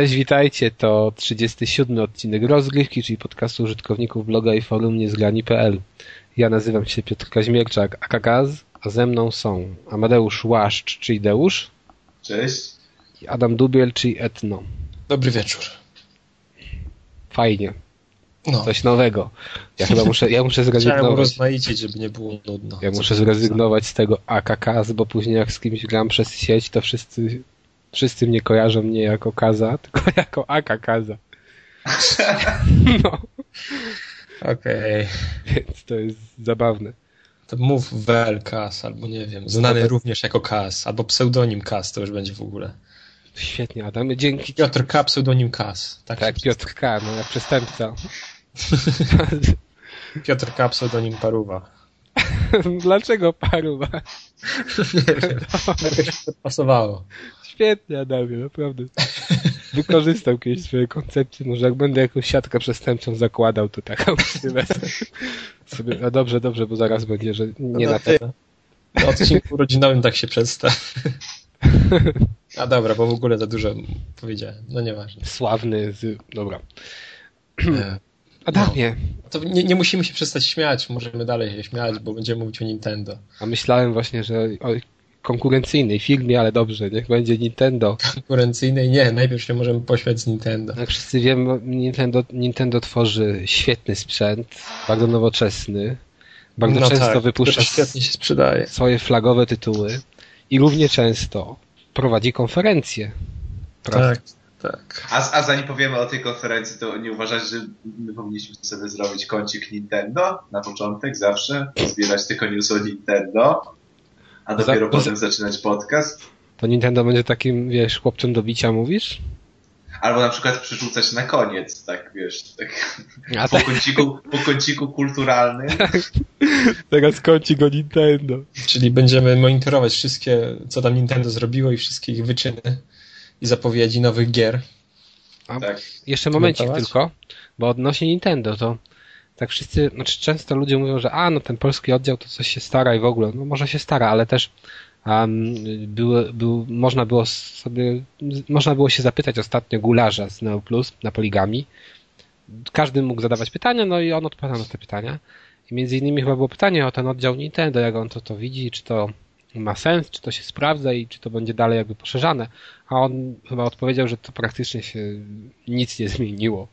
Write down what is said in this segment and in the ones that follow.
Cześć, witajcie. To 37 odcinek rozgrywki, czyli podcastu użytkowników bloga i forum niezgrani.pl. Ja nazywam się Piotr Kaźmierczak, Akagaz, a ze mną są Amadeusz Łaszcz, czyli Deusz. Cześć. I Adam Dubiel, czyli Etno. Dobry wieczór. Fajnie. No. Coś nowego. Ja chyba muszę, ja muszę zrezygnować. Rozmaicić, żeby nie było nudno. Ja muszę zrezygnować z tego AKKaz, bo później jak z kimś gram przez sieć, to wszyscy, wszyscy mnie kojarzą nie jako Kaza, tylko jako AKKaza. No. Okej. Okay. Więc to jest zabawne. To mów WLKAS, albo nie wiem, znany również jako KAS, albo pseudonim KAS, to już będzie w ogóle. Świetnie, Adam. Dzięki. Piotr K, pseudonim Kas. Tak, tak Piotr K, no jak przestępca. Piotr K, pseudonim Paruwa. Dlaczego Paruwa? Nie wiem. Jakoś to pasowało. Świetnie, Adamie, naprawdę. Wykorzystał kiedyś swoje koncepcje. Może jak będę jakąś siatkę przestępczą zakładał, to taką sobie. No dobrze, dobrze, bo zaraz będzie, że nie no, na ten. Na odcinku rodzinowym tak się przedstaw. A dobra, bo w ogóle za dużo powiedziałem. No nieważne. Sławny z... Dobra. Adamie. No, to nie, nie, musimy się przestać śmiać, możemy dalej się śmiać, bo będziemy mówić o Nintendo. A myślałem właśnie, że o konkurencyjnej firmie, ale dobrze, niech będzie Nintendo. Konkurencyjnej nie, najpierw się możemy pośmiać z Nintendo. Jak wszyscy wiemy, Nintendo, Nintendo tworzy świetny sprzęt, bardzo nowoczesny, bardzo no często tak, wypuszcza świetnie się sprzedaje. swoje flagowe tytuły i równie często prowadzi konferencję. Prawda? Tak, tak. A, a zanim powiemy o tej konferencji, to nie uważasz, że my powinniśmy sobie zrobić kącik Nintendo na początek zawsze? Zbierać tylko news o Nintendo, a dopiero za, potem za... zaczynać podcast? To Nintendo będzie takim, wiesz, chłopcem do bicia, mówisz? Albo na przykład przerzucać na koniec, tak wiesz, tak A po, tak. Kąciku, po kąciku kulturalnym. Teraz kącik o Nintendo. Czyli będziemy monitorować wszystkie, co tam Nintendo zrobiło i wszystkie ich wyczyny i zapowiedzi nowych gier. A tak. Jeszcze momencik tylko, bo odnośnie Nintendo to tak wszyscy, znaczy często ludzie mówią, że a, no ten polski oddział to coś się stara i w ogóle, no może się stara, ale też Um, był, był, można było sobie, można było się zapytać ostatnio gularza z Neo Plus na poligami. Każdy mógł zadawać pytania, no i on odpowiadał na te pytania. I między innymi chyba było pytanie o ten oddział Nintendo, jak on to, to widzi, czy to ma sens, czy to się sprawdza i czy to będzie dalej jakby poszerzane. A on chyba odpowiedział, że to praktycznie się nic nie zmieniło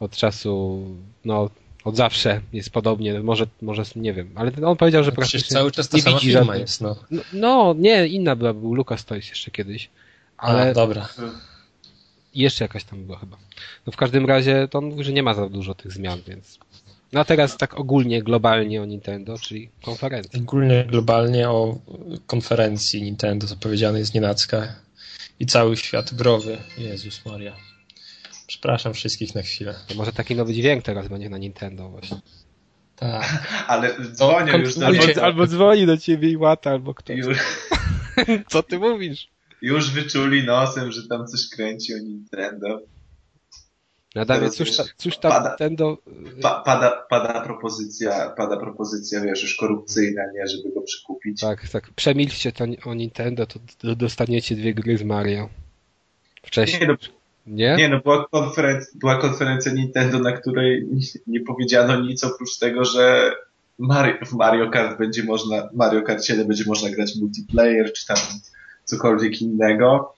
od czasu, no od zawsze jest podobnie, może, może nie wiem, ale on powiedział, że praktycznie cały czas ta nie sama widzi firma jest, no. no. no. nie, inna była, był Lucas Toys jeszcze kiedyś. Ale A, dobra. Jeszcze jakaś tam była chyba. No w każdym razie to on mówi, że nie ma za dużo tych zmian, więc... No a teraz tak ogólnie, globalnie o Nintendo, czyli konferencji. Ogólnie, globalnie o konferencji Nintendo zapowiedziany jest nienacka i cały świat growy. Jezus Maria. Przepraszam wszystkich na chwilę. To może taki nowy dźwięk teraz będzie na Nintendo właśnie. Tak. Ale dzwonią już do albo, albo dzwoni do ciebie i łata, albo ktoś. Już... Co ty mówisz? Już wyczuli nosem, że tam coś kręci o Nintendo. Nadal cóż, ta, cóż ta pada, Nintendo... Pa, pada, pada propozycja, pada propozycja, wiesz, już korupcyjna, nie, żeby go przykupić. Tak, tak. Przemilczcie to o Nintendo, to dostaniecie dwie gry z Mario. Wcześniej. Nie, no, nie? Nie, no była konferencja, była konferencja Nintendo, na której nie, nie powiedziano nic oprócz tego, że Mario, w Mario Kart będzie można, Mario Kart 7 będzie można grać multiplayer, czy tam cokolwiek innego.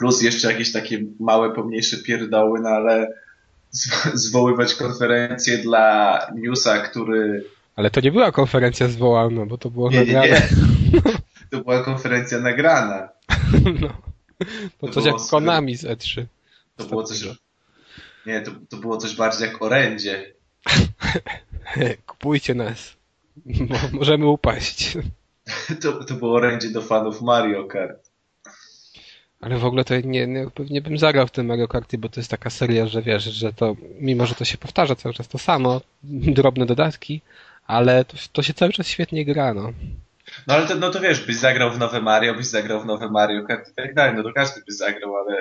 Plus jeszcze jakieś takie małe, pomniejsze pierdoły, no ale zwoływać konferencję dla newsa, który... Ale to nie była konferencja zwołana, bo to było nie, nagrane. Nie, nie. To była konferencja nagrana. No. To, to coś jak Konami z E3. To było coś... Nie, to, to było coś bardziej jak orędzie. Kupujcie nas. Możemy upaść. To, to było orędzie do fanów Mario Kart. Ale w ogóle to nie, nie, pewnie bym zagrał w tym Mario Karty, bo to jest taka seria, że wiesz, że to, mimo że to się powtarza cały czas to samo, drobne dodatki, ale to, to się cały czas świetnie gra, no. No ale to, no to wiesz, byś zagrał w nowe Mario, byś zagrał w nowe Mario Kart i tak dalej, no to każdy by zagrał, ale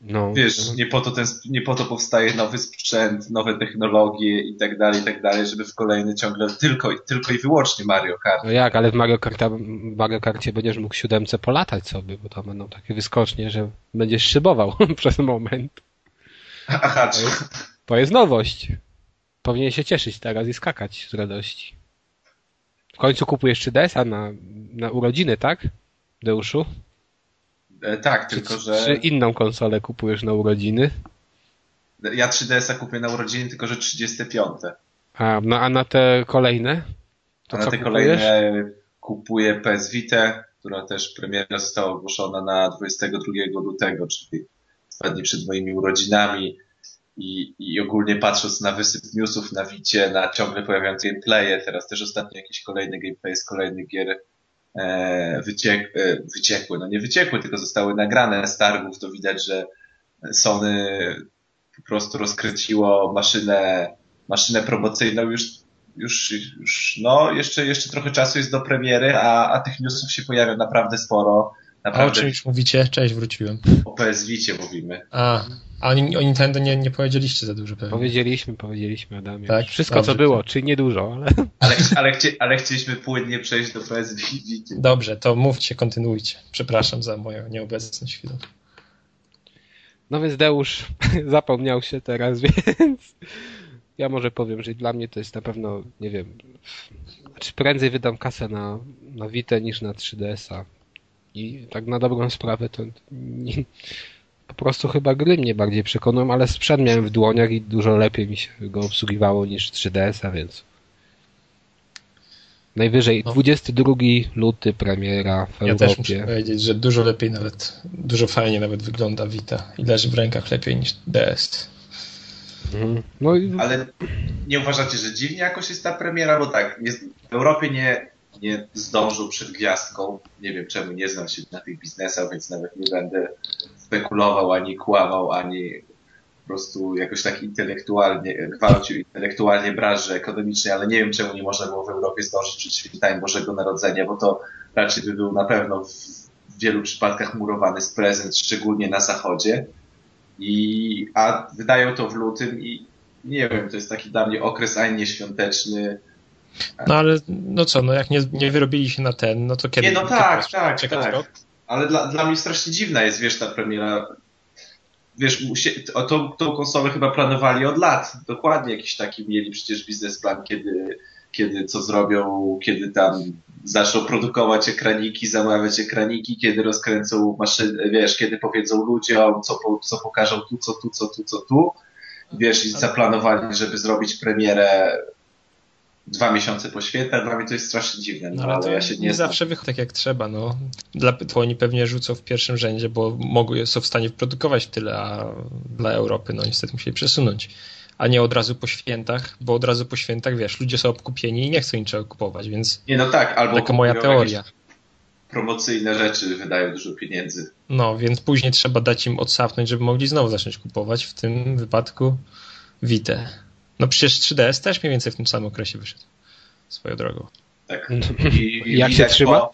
No, Wiesz, nie po, to ten, nie po to powstaje nowy sprzęt, nowe technologie i tak dalej, i tak dalej, żeby w kolejny ciągle tylko, tylko i wyłącznie Mario Kart. No jak, ale w Mario, Karta, Mario Karcie będziesz mógł siódemce polatać sobie, bo to będą takie wyskocznie, że będziesz szybował przez moment. Aha, to jest, to jest nowość. Powinien się cieszyć teraz i skakać z radości. W końcu kupujesz 3DS-a na, na urodziny, tak? Deuszu? E, tak, tylko czy, że... Czy inną konsolę kupujesz na urodziny? Ja 3DS-a kupię na urodziny, tylko że 35. A, no, a na te kolejne? To a na te kupujesz? kolejne kupuję PS Vita, która też premiera została ogłoszona na 22 lutego, czyli dwa dni przed moimi urodzinami. I, I ogólnie patrząc na wysyp newsów na Wicie, na ciągle pojawiające gameplaye, teraz też ostatnio jakiś kolejny gameplay z kolejnych gier wyciek, e, wyciekły, no nie wyciekły, tylko zostały nagrane z targów, to widać, że Sony po prostu rozkręciło maszynę, maszynę promocyjną już, już, już no jeszcze, jeszcze trochę czasu jest do premiery, a, a tych newsów się pojawia naprawdę sporo. Naprawdę. A o czymś mówicie? Cześć, wróciłem. O PS Vicie mówimy. A, a o Nintendo nie, nie powiedzieliście za dużo pewnie. Powiedzieliśmy, powiedzieliśmy Adamie. Tak? Wszystko Dobrze. co było, czy niedużo, ale... Ale, ale, chci, ale chcieliśmy płynnie przejść do PS Vita. Dobrze, to mówcie, kontynuujcie. Przepraszam za moją nieobecność chwilę. No więc Deusz zapomniał się teraz, więc ja może powiem, że dla mnie to jest na pewno, nie wiem, znaczy prędzej wydam kasę na, na Vita niż na 3DS-a. I tak na dobrą sprawę to nie, po prostu chyba gry mnie bardziej przekonują, ale sprzęt miałem w dłoniach i dużo lepiej mi się go obsługiwało niż 3DS-a, więc najwyżej no. 22 luty premiera w ja Europie. Ja też muszę powiedzieć, że dużo lepiej nawet, dużo fajnie nawet wygląda Vita i leży w rękach lepiej niż DS. Mhm. No i... Ale nie uważacie, że dziwnie jakoś jest ta premiera, bo tak, jest, w Europie nie, nie zdążył przed gwiazdką. Nie wiem czemu nie znam się na tych biznesach, więc nawet nie będę spekulował, ani kłamał, ani po prostu jakoś tak intelektualnie, gwałcił intelektualnie branży ekonomicznej, ale nie wiem czemu nie można było w Europie zdążyć przed świętami Bożego Narodzenia, bo to raczej by był na pewno w wielu przypadkach murowany z prezent, szczególnie na zachodzie. I, a wydają to w lutym i nie wiem, to jest taki dla mnie okres ani świąteczny, no ale no co, no jak nie, nie wyrobili się na ten, no to kiedy? Nie, no tak, tak, tak. Rok? Ale dla, dla mnie strasznie dziwna jest, wiesz, ta premiera. Wiesz, tą, tą konsolę chyba planowali od lat. Dokładnie jakiś taki mieli przecież biznesplan, kiedy, kiedy co zrobią, kiedy tam zaczną produkować ekraniki, zamawiać ekraniki, kiedy rozkręcą maszyny, wiesz, kiedy powiedzą ludziom, co, co pokażą tu, co tu, co tu, co tu. Wiesz, i zaplanowali, żeby zrobić premierę dwa miesiące poświęca, dla mnie to jest strasznie dziwne, no, no ale, ja się nie, nie zawsze wychodzi tak jak trzeba, no. Dla, to oni pewnie rzucą w pierwszym rzędzie, bo mogły, są w stanie produkować tyle, a dla Europy no niestety musieli przesunąć. A nie od razu po świętach, bo od razu po świętach, wiesz, ludzie są obkupieni i nie chcą niczego kupować, więc nie, no tak, albo taka moja teoria. Promocyjne rzeczy wydają dużo pieniędzy. No, więc później trzeba dać im odsapnąć, żeby mogli znowu zacząć kupować. W tym wypadku Wite. No przecież 3DS też mniej więcej w tym samym okresie wyszedł. Swoją drogą. Tak. I, i Jak się trzyma? Po,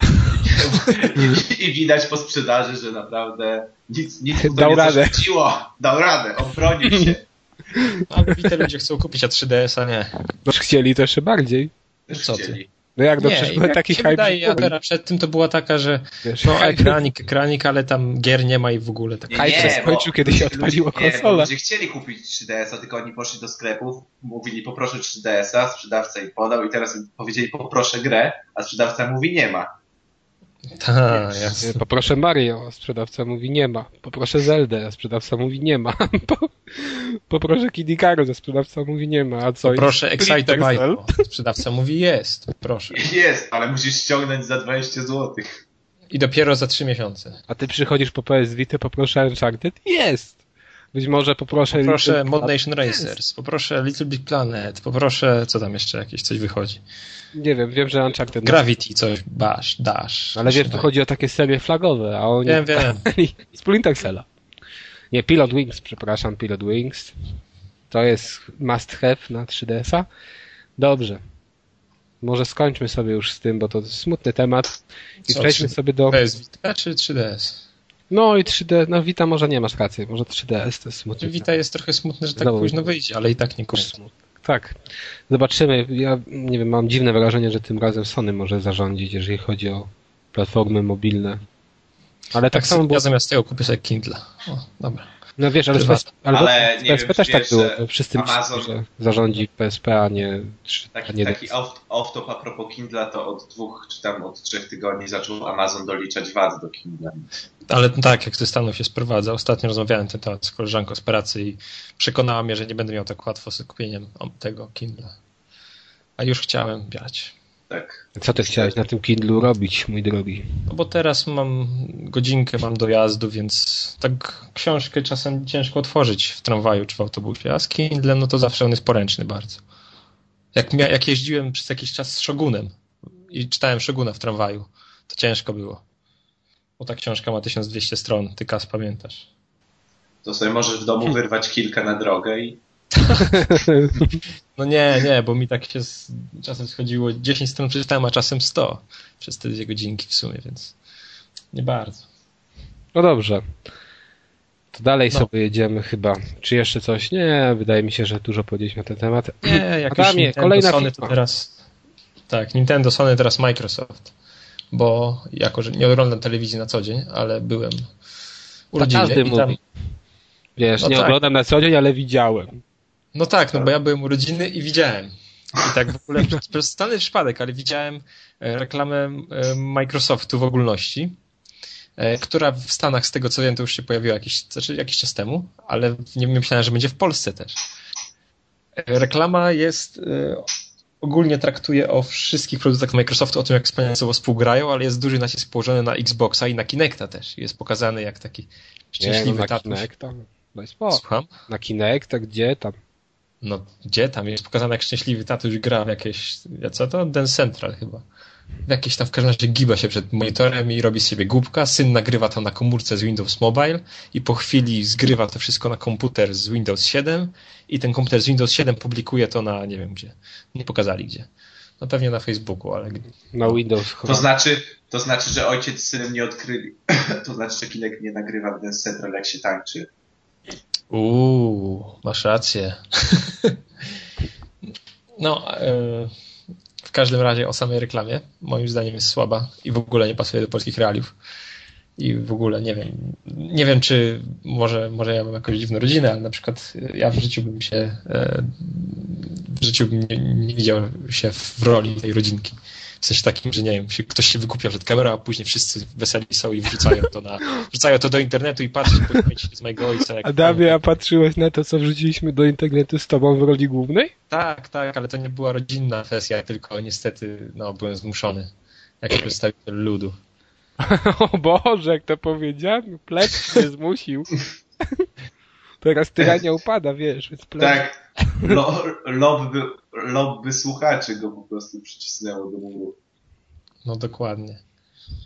i, I, widać po sprzedaży, że naprawdę nic, nic mu Dał nie radę. Dał radę, obronił się. Ale Vita ludzie chcą kupić, a 3DS-a nie. No chcieli to jeszcze bardziej. Też Co chcieli. Ty? No jak, no nie, przecież jak taki hype. Wydaje, ja teraz przed tym to była taka, że Wiesz, no ekranik, ekranik, ale tam gier nie ma i w ogóle. Tak. Hype się skończył, kiedy się odpaliło konsola. Ludzie chcieli kupić 3DS-a, tylko oni poszli do sklepów, mówili poproszę 3DS-a, sprzedawca im podał i teraz powiedzieli poproszę grę, a sprzedawca mówi nie ma. Ta, jasne. Poproszę Mario, a sprzedawca mówi nie ma. Poproszę Zeldę, a sprzedawca mówi nie ma. Poproszę Kid Icarus, a sprzedawca mówi nie ma. A co? Poproszę Excite Bike, sprzedawca mówi jest. Proszę. Jest, ale musisz ściągnąć za 20 zł. I dopiero za 3 miesiące. A ty przychodzisz po PS Vita, poproszę Uncharted? Jest! Być może poproszę... Poproszę Mod Nation Racers, poproszę Little Big Planet, poproszę... Co tam jeszcze? Jakieś coś wychodzi? Nie wiem, wiem, że Uncharted... Gravity coś, Bash, Dash. Ale wiesz, tu chodzi o takie serie flagowe, a oni... Wiem, wiem. Splinter Cella. Nie, Pilot Wings, przepraszam, Pilot Wings. To jest must have na 3DS-a. Dobrze. Może skończmy sobie już z tym, bo to smutny temat. I Co, przejdźmy sobie do... PS Vita czy 3DS? No i 3D, no Vita może nie masz racji, może 3DS to jest smutne. Vita jest trochę smutne, że tak Znowu, późno wyjdzie, ale i tak nie kosztuje. Tak. Zobaczymy. Ja nie wiem, mam dziwne wrażenie, że tym razem Sony może zarządzić, jeżeli chodzi o platformy mobilne. Ale tak, tak samo było... Ja zamiast tego kupię sobie Kindle. O, dobra. No wiesz, ale, PSP, ale, ale PSP wiem, też tak było. Wszyscy Amazon... myślą, że zarządzi PSP, a nie... Taki, a nie taki off-top a propos Kindla, to od dwóch czy tam od trzech tygodni zaczął Amazon doliczać VAT do Kindla. Ale tak, jak ze Stanów się sprowadza. Ostatnio rozmawiałem ten temat z koleżanką z pracy i przekonała mnie, że nie będę miał tak łatwo z kupieniem tego Kindla. A już chciałem brać. Tak. Co ty chciałeś na tym Kindlu robić, mój drogi? No bo teraz mam godzinkę, mam dojazdu, więc tak książkę czasem ciężko otworzyć w tramwaju czy w autobusie, a z Kindlem no to zawsze on jest poręczny bardzo. Jak, jak jeździłem przez jakiś czas z Shogunem i czytałem Shoguna w tramwaju, to ciężko było. Bo ta książka ma 1200 stron, ty Kas pamiętasz. To sobie możesz w domu wyrwać kilka na drogę i No nie, nie, bo mi tak się z, czasem schodziło 10 stron przeczytałem, a czasem 100 przez te dwie godzinki w sumie, więc nie bardzo. No dobrze. To dalej no. sobie jedziemy chyba. Czy jeszcze coś? Nie, wydaje mi się, że dużo powiedzieliśmy na ten temat. Nie, jak Adamie, już kolejna Sony, to teraz tak, Nintendo, Sony, teraz Microsoft. Bo jako, że nie oglądam telewizji na co dzień, ale byłem u rodziny. Każdy mówi. Wiesz, no nie tak. oglądam na co dzień, ale widziałem. No tak, no bo ja byłem urodziny i widziałem. I tak w ogóle przez stany przypadek, ale widziałem e, reklamę e, Microsoftu w ogólności, e, która w Stanach, z tego co wiem, to już się pojawiła jakiś, znaczy jakiś czas temu, ale nie myślałem, że będzie w Polsce też. Reklama jest, ogólnie traktuje o wszystkich produktach Microsoftu, o tym, jak wspaniale sobą współgrają, ale jest duży nacisk położony na Xboxa i na Kinecta też. Jest pokazany jak taki szczęśliwy nie, no, na tatuś. Kinecta. No Słucham? Na Kinecta, gdzie tam? No gdzie tam jest pokazane, jak szczęśliwy tatuś gra w jakieś, co to? Dance Central chyba. W jakieś tam w każdym razie giba się przed monitorem i robi sobie głupka. Syn nagrywa to na komórce z Windows Mobile i po chwili zgrywa to wszystko na komputer z Windows 7 i ten komputer z Windows 7 publikuje to na nie wiem gdzie. Nie pokazali gdzie. No pewnie na Facebooku, ale... Na Windows chyba. To znaczy, to znaczy, że ojciec z synem nie odkryli. to znaczy, że Kinek nie nagrywa w Dance Central jak się tańczy. Uuu, masz rację. no, e, w każdym razie o samej reklamie, moim zdaniem jest słaba i w ogóle nie pasuje do polskich realiów. I w ogóle nie wiem, nie wiem czy może, może ja mam jakąś dziwną rodzinę, ale na przykład ja w życiu bym się e, w życiu bym nie, nie widział się w roli tej rodzinki. W sensie takim, że nie wiem, ktoś się wykupia przed kamerą, a później wszyscy weseli są i wrzucają to na, wrzucają to do internetu i patrzeć po z mojego ojca. Jak Adamie, a patrzyłeś na to, co wrzuciliśmy do internetu z tobą w roli głównej? Tak, tak, ale to nie była rodzinna sesja, tylko niestety, no, byłem zmuszony jako przedstawiciel ludu. o Boże, jak to powiedziałem, plec mnie zmusił. Teraz tyrania upada, wiesz, więc plec. Tak, Lo, lobby, lobby słuchaczy go po prostu przycisnęło do muru. No dokładnie.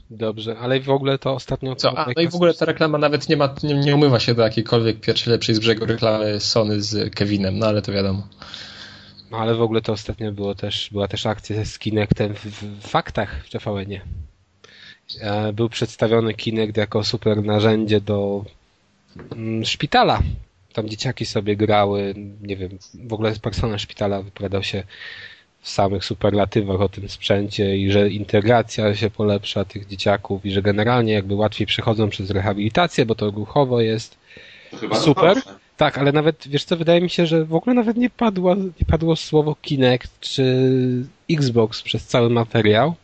Dobrze, ale w ogóle to ostatnio... Co? A, no i w ogóle ta reklama nawet nie, ma, nie, nie umywa się do jakiejkolwiek pierwszej lepszej z brzegu reklamy Sony z Kevinem, no ale to wiadomo. No ale w ogóle to ostatnio było też, była też akcja z Kinectem w, w faktach w TVN-ie. E, był przedstawiony Kinect jako super narzędzie do mm, szpitala tam dzieciaki sobie grały, nie wiem, w ogóle personel szpitala wypowiadał się w samych superlatywach o tym sprzęcie i że integracja się polepsza tych dzieciaków i że generalnie jakby łatwiej przechodzą przez rehabilitację, bo to ruchowo jest super. Tak, ale nawet, wiesz co, wydaje mi się, że w ogóle nawet nie padło, nie padło słowo Kinect czy Xbox przez cały materiał,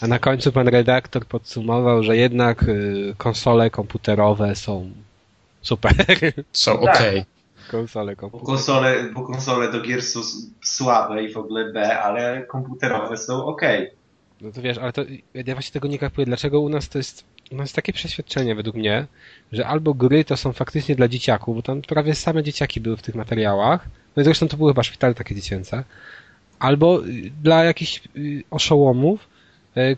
a na końcu pan redaktor podsumował, że jednak y, konsole komputerowe są Super. Są ok. Tak. Konsole, Bo konsole, bo konsole do gier są słabe i w ogóle B, ale komputerowe są ok. No to wiesz, ale to ja właśnie tego nie kapuję. Dlaczego u nas to jest, u nas jest takie przeświadczenie według mnie, że albo gry to są faktycznie dla dzieciaków, bo tam prawie same dzieciaki były w tych materiałach. No i zresztą to były chyba szpitale takie dziecięce. Albo dla jakichś y, oszołomów,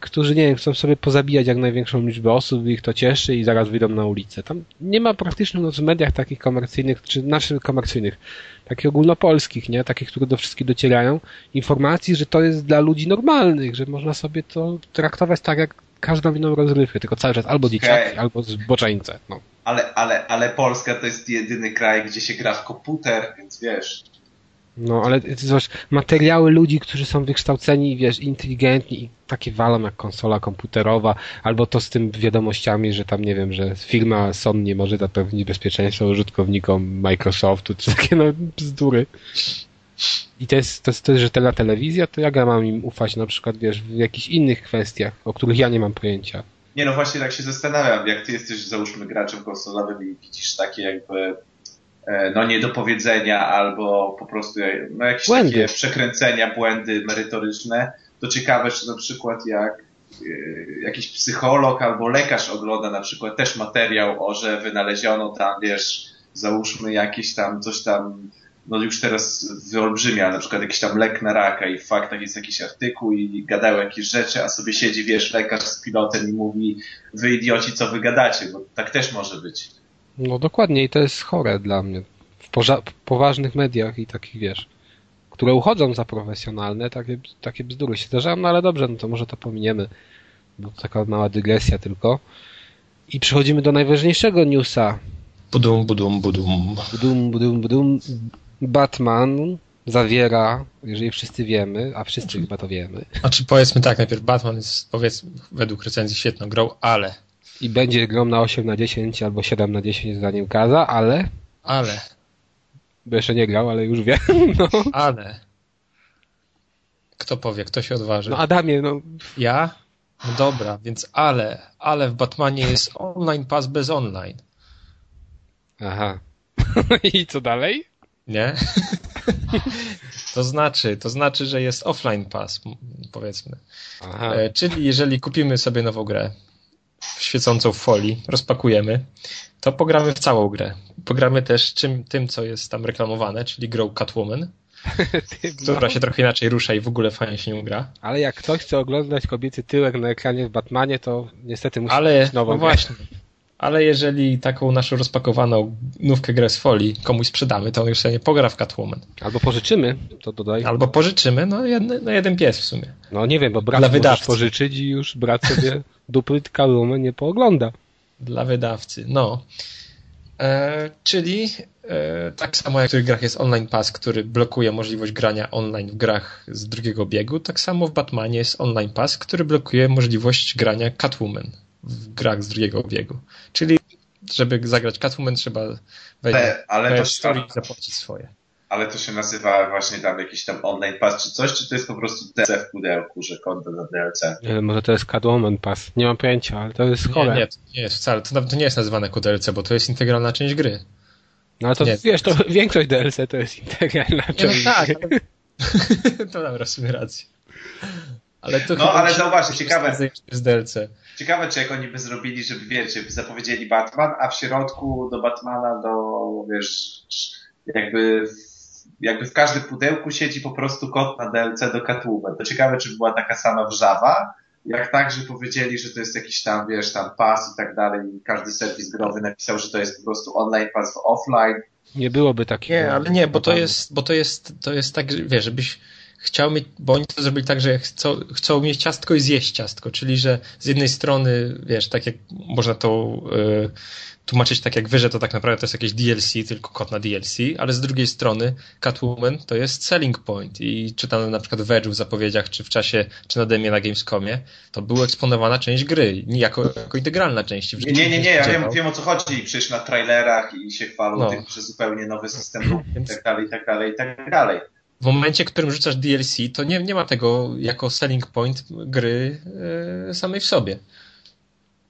którzy, nie wiem, chcą sobie pozabijać jak największą liczbę osób, ich to cieszy i zaraz wyjdą na ulicę. Tam nie ma praktycznie no, w mediach takich komercyjnych, czy naszych komercyjnych, takich ogólnopolskich, nie? Takich, które do wszystkich docierają, informacji, że to jest dla ludzi normalnych, że można sobie to traktować tak jak każdą inną rozrywkę, tylko cały czas albo dzieciaki, okay. albo zboczeńce. No. Ale, ale, ale Polska to jest jedyny kraj, gdzie się gra w komputer, więc wiesz. No, ale zobacz, materiały ludzi, którzy są wykształceni, wiesz, inteligentni i takie walą jak konsola komputerowa, albo to z tym wiadomościami, że tam, nie wiem, że firma Sony nie może zapewnić bezpieczeństwa użytkownikom Microsoftu, czy takie, no, bzdury. I to jest, to jest, to jest rzetelna telewizja, to jak ja mam im ufać na przykład, wiesz, w jakichś innych kwestiach, o których ja nie mam pojęcia. Nie no właśnie tak się zastanawiam, jak ty jesteś załóżmy graczem konsolowym i widzisz takie jakby no niedopowiedzenia albo po prostu no jakieś błędy. takie przekręcenia, błędy merytoryczne, to ciekawe, czy na przykład jak e, jakiś psycholog albo lekarz ogląda na przykład też materiał o, że wynaleziono tam, wiesz, załóżmy jakieś tam, coś tam no już teraz wyolbrzymia, na przykład jakiś tam lek na raka i w faktach jest jakiś artykuł i gadają jakieś rzeczy, a sobie siedzi, wiesz, lekarz z pilotem i mówi wy idioci, co wy gadacie, bo tak też może być. No dokładnie i to jest chore dla mnie. W poważnych mediach i takich, wiesz, które uchodzą za profesjonalne, takie, takie bzdury się zdarzają, no ale dobrze, no to może to pominiemy, bo to taka mała dygresja tylko. I przechodzimy do najważniejszego newsa. Budum, budum, budum. Budum, budum, budum. Batman zawiera, jeżeli wszyscy wiemy, a wszyscy chyba to wiemy. Znaczy powiedzmy tak, najpierw Batman jest powiedzmy według recenzji świetną grą, ale... I będzie grą na 8 na 10 albo 7 na 10 zdaniem Kaza, ale... Ale... Bo jeszcze nie grał, ale już wie. No. Ale... Kto powie, kto się odważy? No Adamie, no... Ja? No dobra, więc ale, ale w Batmanie jest online pass bez online. Aha. I co dalej? Nie? to znaczy, to znaczy, że jest offline pass, powiedzmy. Aha. E, czyli jeżeli kupimy sobie nową grę świecącą w folii, rozpakujemy, to pogramy w całą grę. Pogramy też czym, tym, co jest tam reklamowane, czyli grą Catwoman, która się trochę inaczej rusza i w ogóle fajnie się nie gra. Ale jak ktoś chce oglądać kobiecy tyłek na ekranie w Batmanie, to niestety musi Ale, mieć nową no grę. właśnie ale jeżeli taką naszą rozpakowaną nówkę grę z folii komuś sprzedamy, to on już sobie nie pogra w Catwoman. Albo pożyczymy, to dodaj. Albo pożyczymy, no jeden, no jeden pies w sumie. No nie wiem, bo brat Dla pożyczyć i już brat sobie dupy Catwoman nie poogląda. Dla wydawcy, no. E, czyli e, tak samo jak w tych grach jest online pass, który blokuje możliwość grania online w grach z drugiego biegu, tak samo w Batmanie jest online pass, który blokuje możliwość grania Catwoman w grach z drugiego biegu. Czyli żeby zagrać Catwoman trzeba wejść ale, ale to się, i zapłacić swoje. Ale to się nazywa właśnie tam jakiś tam online pass czy coś, czy to jest po prostu DLC w pudełku, że konto za DLC? Nie, może to jest Catwoman pass, nie mam pojęcia, ale to jest chore. Nie, nie, to nie jest wcale, to, to nie jest nazywane jako DLC, bo to jest integralna część gry. No ale to nie, wiesz, to większość DLC to jest integralna nie, no część no tak. Ale... to dobra, w rację. Ale to no, ale zauważcie, ciekawe. Z DLC. Ciekawe, czy jak oni by zrobili, żeby wiecie, by zapowiedzieli Batman, a w środku do Batmana, do wiesz, jakby jakby w każdym pudełku siedzi po prostu kod na DLC do Catwoman. To ciekawe, czy była taka sama wrzawa, jak tak, że powiedzieli, że to jest jakiś tam, wiesz, tam pas i tak dalej i każdy serwis growy napisał, że to jest po prostu online pas offline. Nie byłoby takiego. Nie, ale nie, bo to jest, bo to jest, to jest tak, wiesz, żebyś chciał mieć, bo oni to zrobili tak, że chcą, chcą mieć ciastko i zjeść ciastko, czyli że z jednej strony, wiesz, tak jak można to y, tłumaczyć tak jak wy, że to tak naprawdę to jest jakieś DLC, tylko kod na DLC, ale z drugiej strony Catwoman to jest selling point i czytam na przykład w Edge'u w zapowiedziach, czy w czasie, czy na demie na Gamescomie, to była eksponowana część gry, jako, jako integralna część. Nie, nie, nie, nie, ja wiem, wiem o co chodzi, przecież na trailerach i się chwalą no. tym, że zupełnie nowy system i tak dalej, i tak dalej, i tak dalej w momencie, w którym rzucasz DLC, to nie, nie ma tego jako selling point gry yy, samej w sobie.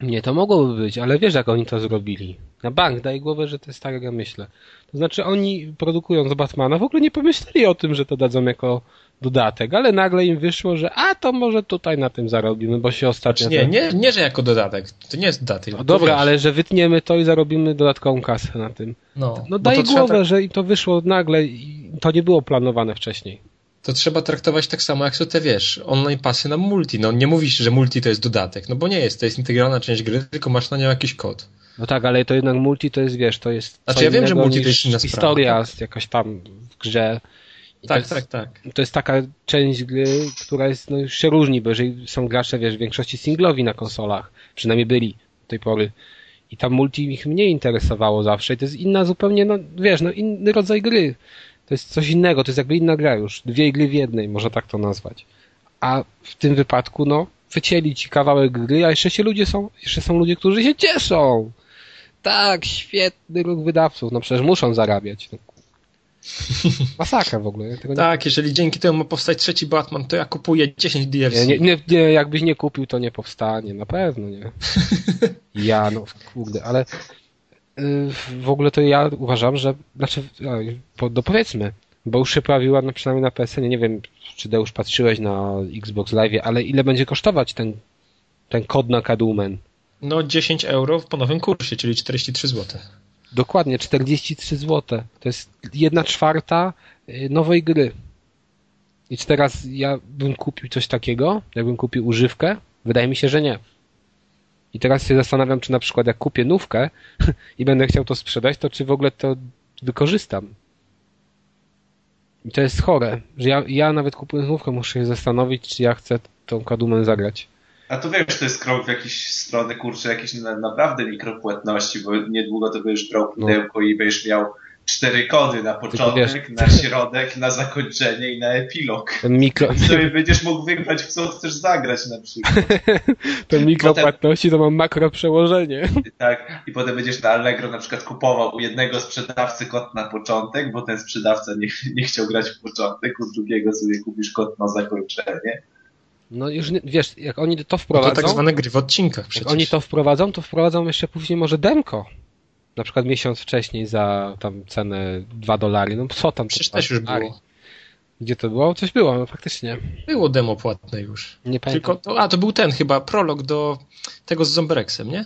Nie, to mogłoby być, ale wiesz jak oni to zrobili. Na bank daj głowę, że to jest tak jak ja myślę. To znaczy oni produkując Batmana w ogóle nie pomyśleli o tym, że to dadzą jako dodatek, ale nagle im wyszło, że a to może tutaj na tym zarobimy, bo się ostatnio... Znaczy nie, nie, nie, że jako dodatek. To nie jest dodatek. No dobra, wiesz. ale że wytniemy to i zarobimy dodatkową kasę na tym. No, no daj głowę, tak... że to wyszło nagle i to nie było planowane wcześniej. To trzeba traktować tak samo, jak są te, wiesz, online pasy na multi. No nie mówisz, że multi to jest dodatek, no bo nie jest, to jest integralna część gry, tylko masz na nią jakiś kod. No tak, ale to jednak multi to jest, wiesz, to jest Znaczy ja wiem, że multi to jest inna historia sprawa. jakaś tam w grze I tak, to jest, tak, tak. To jest taka część gry, która jest, no, już się różni, bo jeżeli są gracze, wiesz, w większości singlowi na konsolach, przynajmniej byli do tej pory, i tam multi ich mniej interesowało zawsze i to jest inna zupełnie, no wiesz, no inny rodzaj gry. To jest coś innego, to jest jakby inna gra już. Dwie gry w jednej, można tak to nazwać. A w tym wypadku, no, wycięli ci kawałek gry, a jeszcze się ludzie są, jeszcze są ludzie, którzy się cieszą. Tak, świetny ruch wydawców, no przecież muszą zarabiać. No. Masakra w ogóle. tak, nie... jeżeli dzięki temu ma powstać trzeci Batman, to ja kupuję 10 DLC. Nie, nie, nie, jakbyś nie kupił, to nie powstanie, na pewno nie. Ja, no kurde, ale y, w ogóle to ja uważam, że, znaczy, dopowiedzmy, bo już się pojawiła, no przynajmniej na PSN, nie wiem, czy już patrzyłeś na Xbox Live, ale ile będzie kosztować ten, ten kod na Catwoman? No 10 euro po nowym kursie, czyli 43 zł. Dokładnie, 43 zł. To jest jedna czwarta y, nowej gry. I czy teraz ja bym kupił coś takiego? Jakbym kupił używkę? Wydaje mi się, że nie. I teraz się zastanawiam, czy na przykład jak kupię nówkę i będę chciał to sprzedać, to czy w ogóle to wykorzystam. I to jest chore, że ja, ja nawet kupując nówkę muszę się zastanowić, czy ja chcę tą kadumę zagrać. A to wiesz, to jest krok w jakieś strony, kurczę, jakieś na, naprawdę mikropłatności, bo niedługo to będziesz brał no. pudełko no. i będziesz miał cztery kody na początek, wiesz, na środek, na zakończenie i na epilog. Ten mikro... I sobie będziesz mógł wybrać, w co chcesz zagrać na przykład. Ten mikropłatności potem... to mam makro przełożenie. Tak, i potem będziesz na Allegro na przykład kupował u jednego sprzedawcy kod na początek, bo ten sprzedawca nie, nie chciał grać w początek, u drugiego sobie kupisz kod na zakończenie. No już, wiesz, jak oni to wprowadzą... No to tak zwane gry w odcinkach przecież. Jak oni to wprowadzą, to wprowadzą jeszcze później może demko. Na przykład miesiąc wcześniej za tam cenę 2 dolary. No co tam? Przecież też już było. Gdzie to było? Coś było, no faktycznie. Było demo płatne już. Nie pamiętam. Tylko to, a, to był ten chyba, prolog do tego z Zombrexem, nie?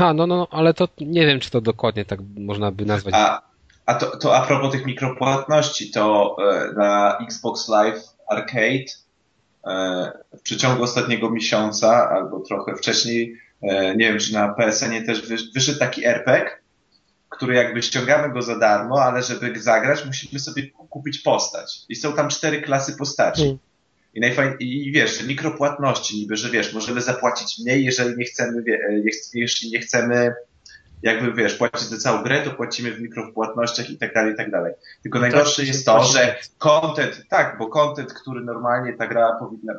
A, no, no, no, ale to nie wiem, czy to dokładnie tak można by nazwać. A, a to, to a propos tych mikropłatności, to e, na Xbox Live Arcade w przeciągu ostatniego miesiąca albo trochę wcześniej E, nie wiem, czy na PSN-ie też wyszedł taki RPG, który jakby ściągamy go za darmo, ale żeby zagrać, musimy sobie kupić postać. I są tam cztery klasy postaci. Mm. I, najfajn... I wiesz, mikropłatności niby, że wiesz, możemy zapłacić mniej, jeżeli nie chcemy, wie... E, jeśli nie chcemy jakby wiesz, płacić za całą grę, to płacimy w mikropłatnościach i tak dalej, i tak dalej. Tylko no najgorsze jest to, że content, tak, bo content, który normalnie ta gra powinna,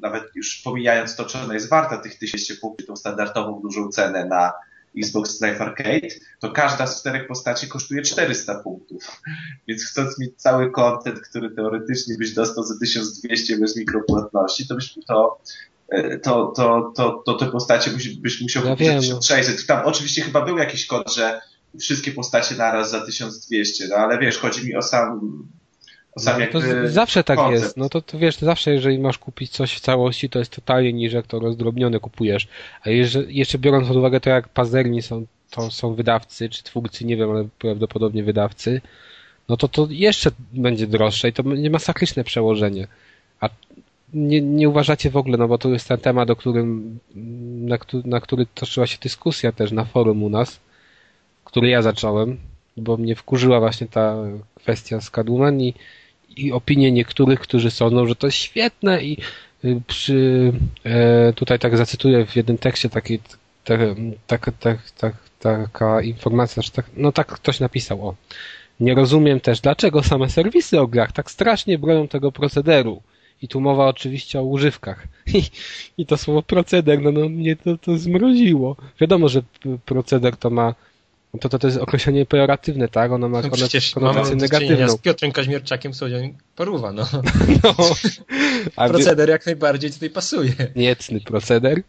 nawet już pomijając to, czy ona jest warta tych tysięcy punktów, tą standardową dużą cenę na Xbox Live Arcade, to każda z czterech postaci kosztuje 400 punktów. Więc chcąc mieć cały content, który teoretycznie byś dostał za 1200 bez mikropłatności, to byś to to, to, to, to te postacie byś musiał ja kupić za 1600. No. Tam oczywiście chyba był jakiś kod, że wszystkie postacie naraz za 1200, no ale wiesz, chodzi mi o sam o sam no, zawsze tak koncept. jest. No to, to wiesz, zawsze jeżeli masz kupić coś w całości, to jest totalnie niż jak to rozdrobnione kupujesz. A jeżeli, jeszcze biorąc pod uwagę to, jak pazerni są, to są wydawcy, czy twórcy, nie wiem, ale prawdopodobnie wydawcy, no to to jeszcze będzie droższe i to będzie masakryczne przełożenie. A nie, nie uważacie w ogóle, no bo to jest ten temat, o którym, na, na który toczyła się dyskusja też na forum u nas, który ja zacząłem, bo mnie wkurzyła właśnie ta kwestia z Catwoman i, i opinie niektórych, którzy sądzą, że to jest świetne i y, przy, e, tutaj tak zacytuję w jednym tekście taki, tak, tak, tak, tak, taka informacja, że tak, no tak ktoś napisał, o. Nie rozumiem też, dlaczego same serwisy o grach tak strasznie bronią tego procederu. I tu mowa oczywiście o używkach. I, i to słowo proceder, no, no mnie to, to zmroziło. Wiadomo, że proceder to ma to, to, to jest określenie pejoratywne, tak? Ono ma no przecież konotację negatywną. z Piotrem Kaźmierczakiem Słodzian Paruwa, no. no. Proceder jak najbardziej tutaj pasuje. Niecny proceder.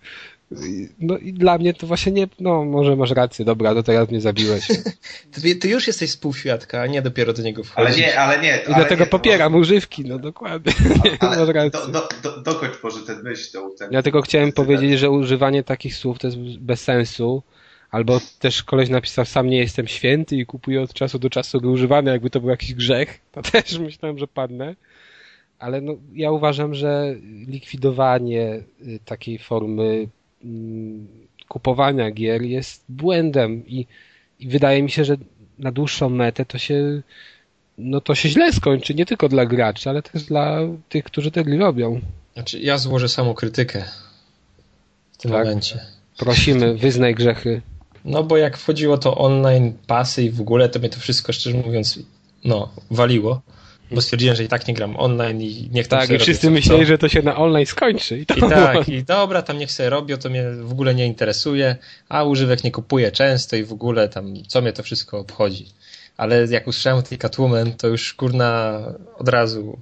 No i dla mnie to właśnie nie, no może masz rację, dobra, to teraz mnie zabiłeś. ty, ty już jesteś współświadka, a nie dopiero do niego wchodzisz. Ale nie, ale nie. I dlatego nie, popieram używki, no dokładnie. Ale, masz rację. Do, do, do, dokończ może ten myśl. Tą, ten, Dlatego chciałem powiedzieć, że używanie takich słów to jest bez sensu, albo też koleś napisał, sam nie jestem święty i kupuję od czasu do czasu używane, jakby to był jakiś grzech. To też myślałem, że padnę. Ale no, ja uważam, że likwidowanie y, takiej formy kupowania gier jest błędem i, i wydaje mi się, że na dłuższą metę to się no to się źle skończy, nie tylko dla graczy, ale też dla tych, którzy te gry robią. Znaczy, ja złożę samą krytykę w tym tak. momencie. Prosimy, wyznaj grzechy. No bo jak wchodziło to online, pasy i w ogóle, to mnie to wszystko, szczerze mówiąc, no, waliło. Bo stwierdziłem, że i tak nie gram online i niech tam Tak, i wszyscy myśleli, to. że to się na online skończy. I, I tak, i dobra, tam niech sobie robią, to mnie w ogóle nie interesuje, a używek nie kupuję często i w ogóle tam, co mnie to wszystko obchodzi. Ale jak usłyszałem o tej Catwoman, to już kurna od razu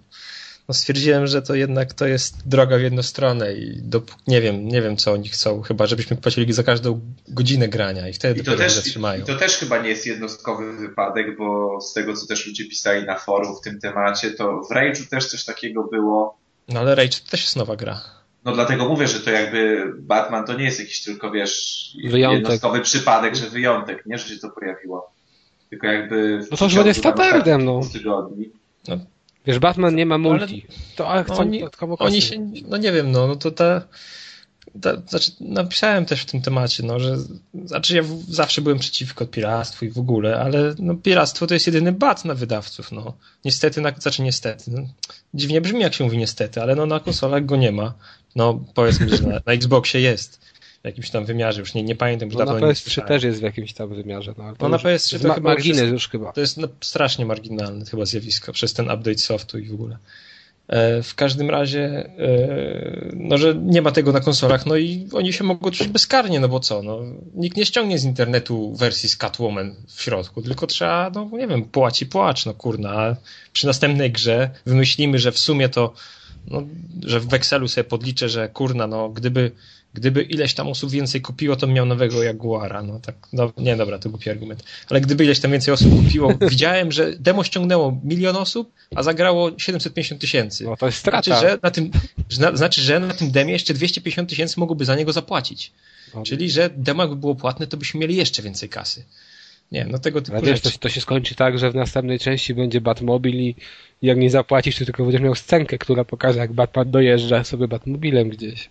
no stwierdziłem, że to jednak to jest droga w jedną stronę i do, nie wiem, nie wiem co oni chcą, chyba żebyśmy płacili za każdą godzinę grania i wtedy I to też, zatrzymają. I to też chyba nie jest jednostkowy wypadek, bo z tego co też ludzie pisali na forum w tym temacie, to w Rage'u też coś takiego było. No ale Rage to też jest nowa gra. No dlatego mówię, że to jakby Batman to nie jest jakiś tylko, wiesz, wyjątek. jednostkowy przypadek, że wyjątek, nie, że się to pojawiło. Tylko jakby... No to już będzie standardem, no. Tygodni. No Wiesz, Batman nie ma multi. Ale, to ale chcą oni, oni się, no nie wiem, no, no to ta, ta, znaczy napisałem też w tym temacie, no, że znaczy ja w, zawsze byłem przeciwko piractwu i w ogóle, ale no, piractwo to jest jedyny bat na wydawców, no. Niestety, na, znaczy niestety, no, dziwnie brzmi jak się mówi niestety, ale no na konsolach go nie ma. No powiedzmy, że na, na Xboxie jest jakimś tam wymiarze, już nie, nie pamiętam. Już no na PS3 też jest w jakimś tam wymiarze. No, no na PS3 to ma, chyba margines już, już chyba. To jest no, strasznie marginalne chyba zjawisko przez ten update softu i w ogóle. E, w każdym razie, e, no, że nie ma tego na konsolach, no i oni się mogą czuć bezkarnie, no bo co, no, nikt nie ściągnie z internetu wersji z Catwoman w środku, tylko trzeba, no nie wiem, płaci płacz, no kurna, a przy następnej grze wymyślimy, że w sumie to, no, że w Excelu sobie podliczę, że kurna, no, gdyby gdyby ileś tam osób więcej kupiło, to miał nowego Jaguara. No tak, no, nie dobra, to głupi argument. Ale gdyby ileś tam więcej osób kupiło, widziałem, że demo ściągnęło milion osób, a zagrało 750 tysięcy. No to jest strata. Znaczy, że na tym, że znaczy, że na tym demie jeszcze 250 tysięcy mogłoby za niego zapłacić. No. Czyli, że demo jakby było płatne, to byśmy mieli jeszcze więcej kasy. Nie, no tego typu Ale wiesz, to, to, się skończy tak, że w następnej części będzie Batmobil i jak nie zapłacisz, to tylko będziesz miał scenkę, która pokaże, jak Batman dojeżdża sobie Batmobilem gdzieś.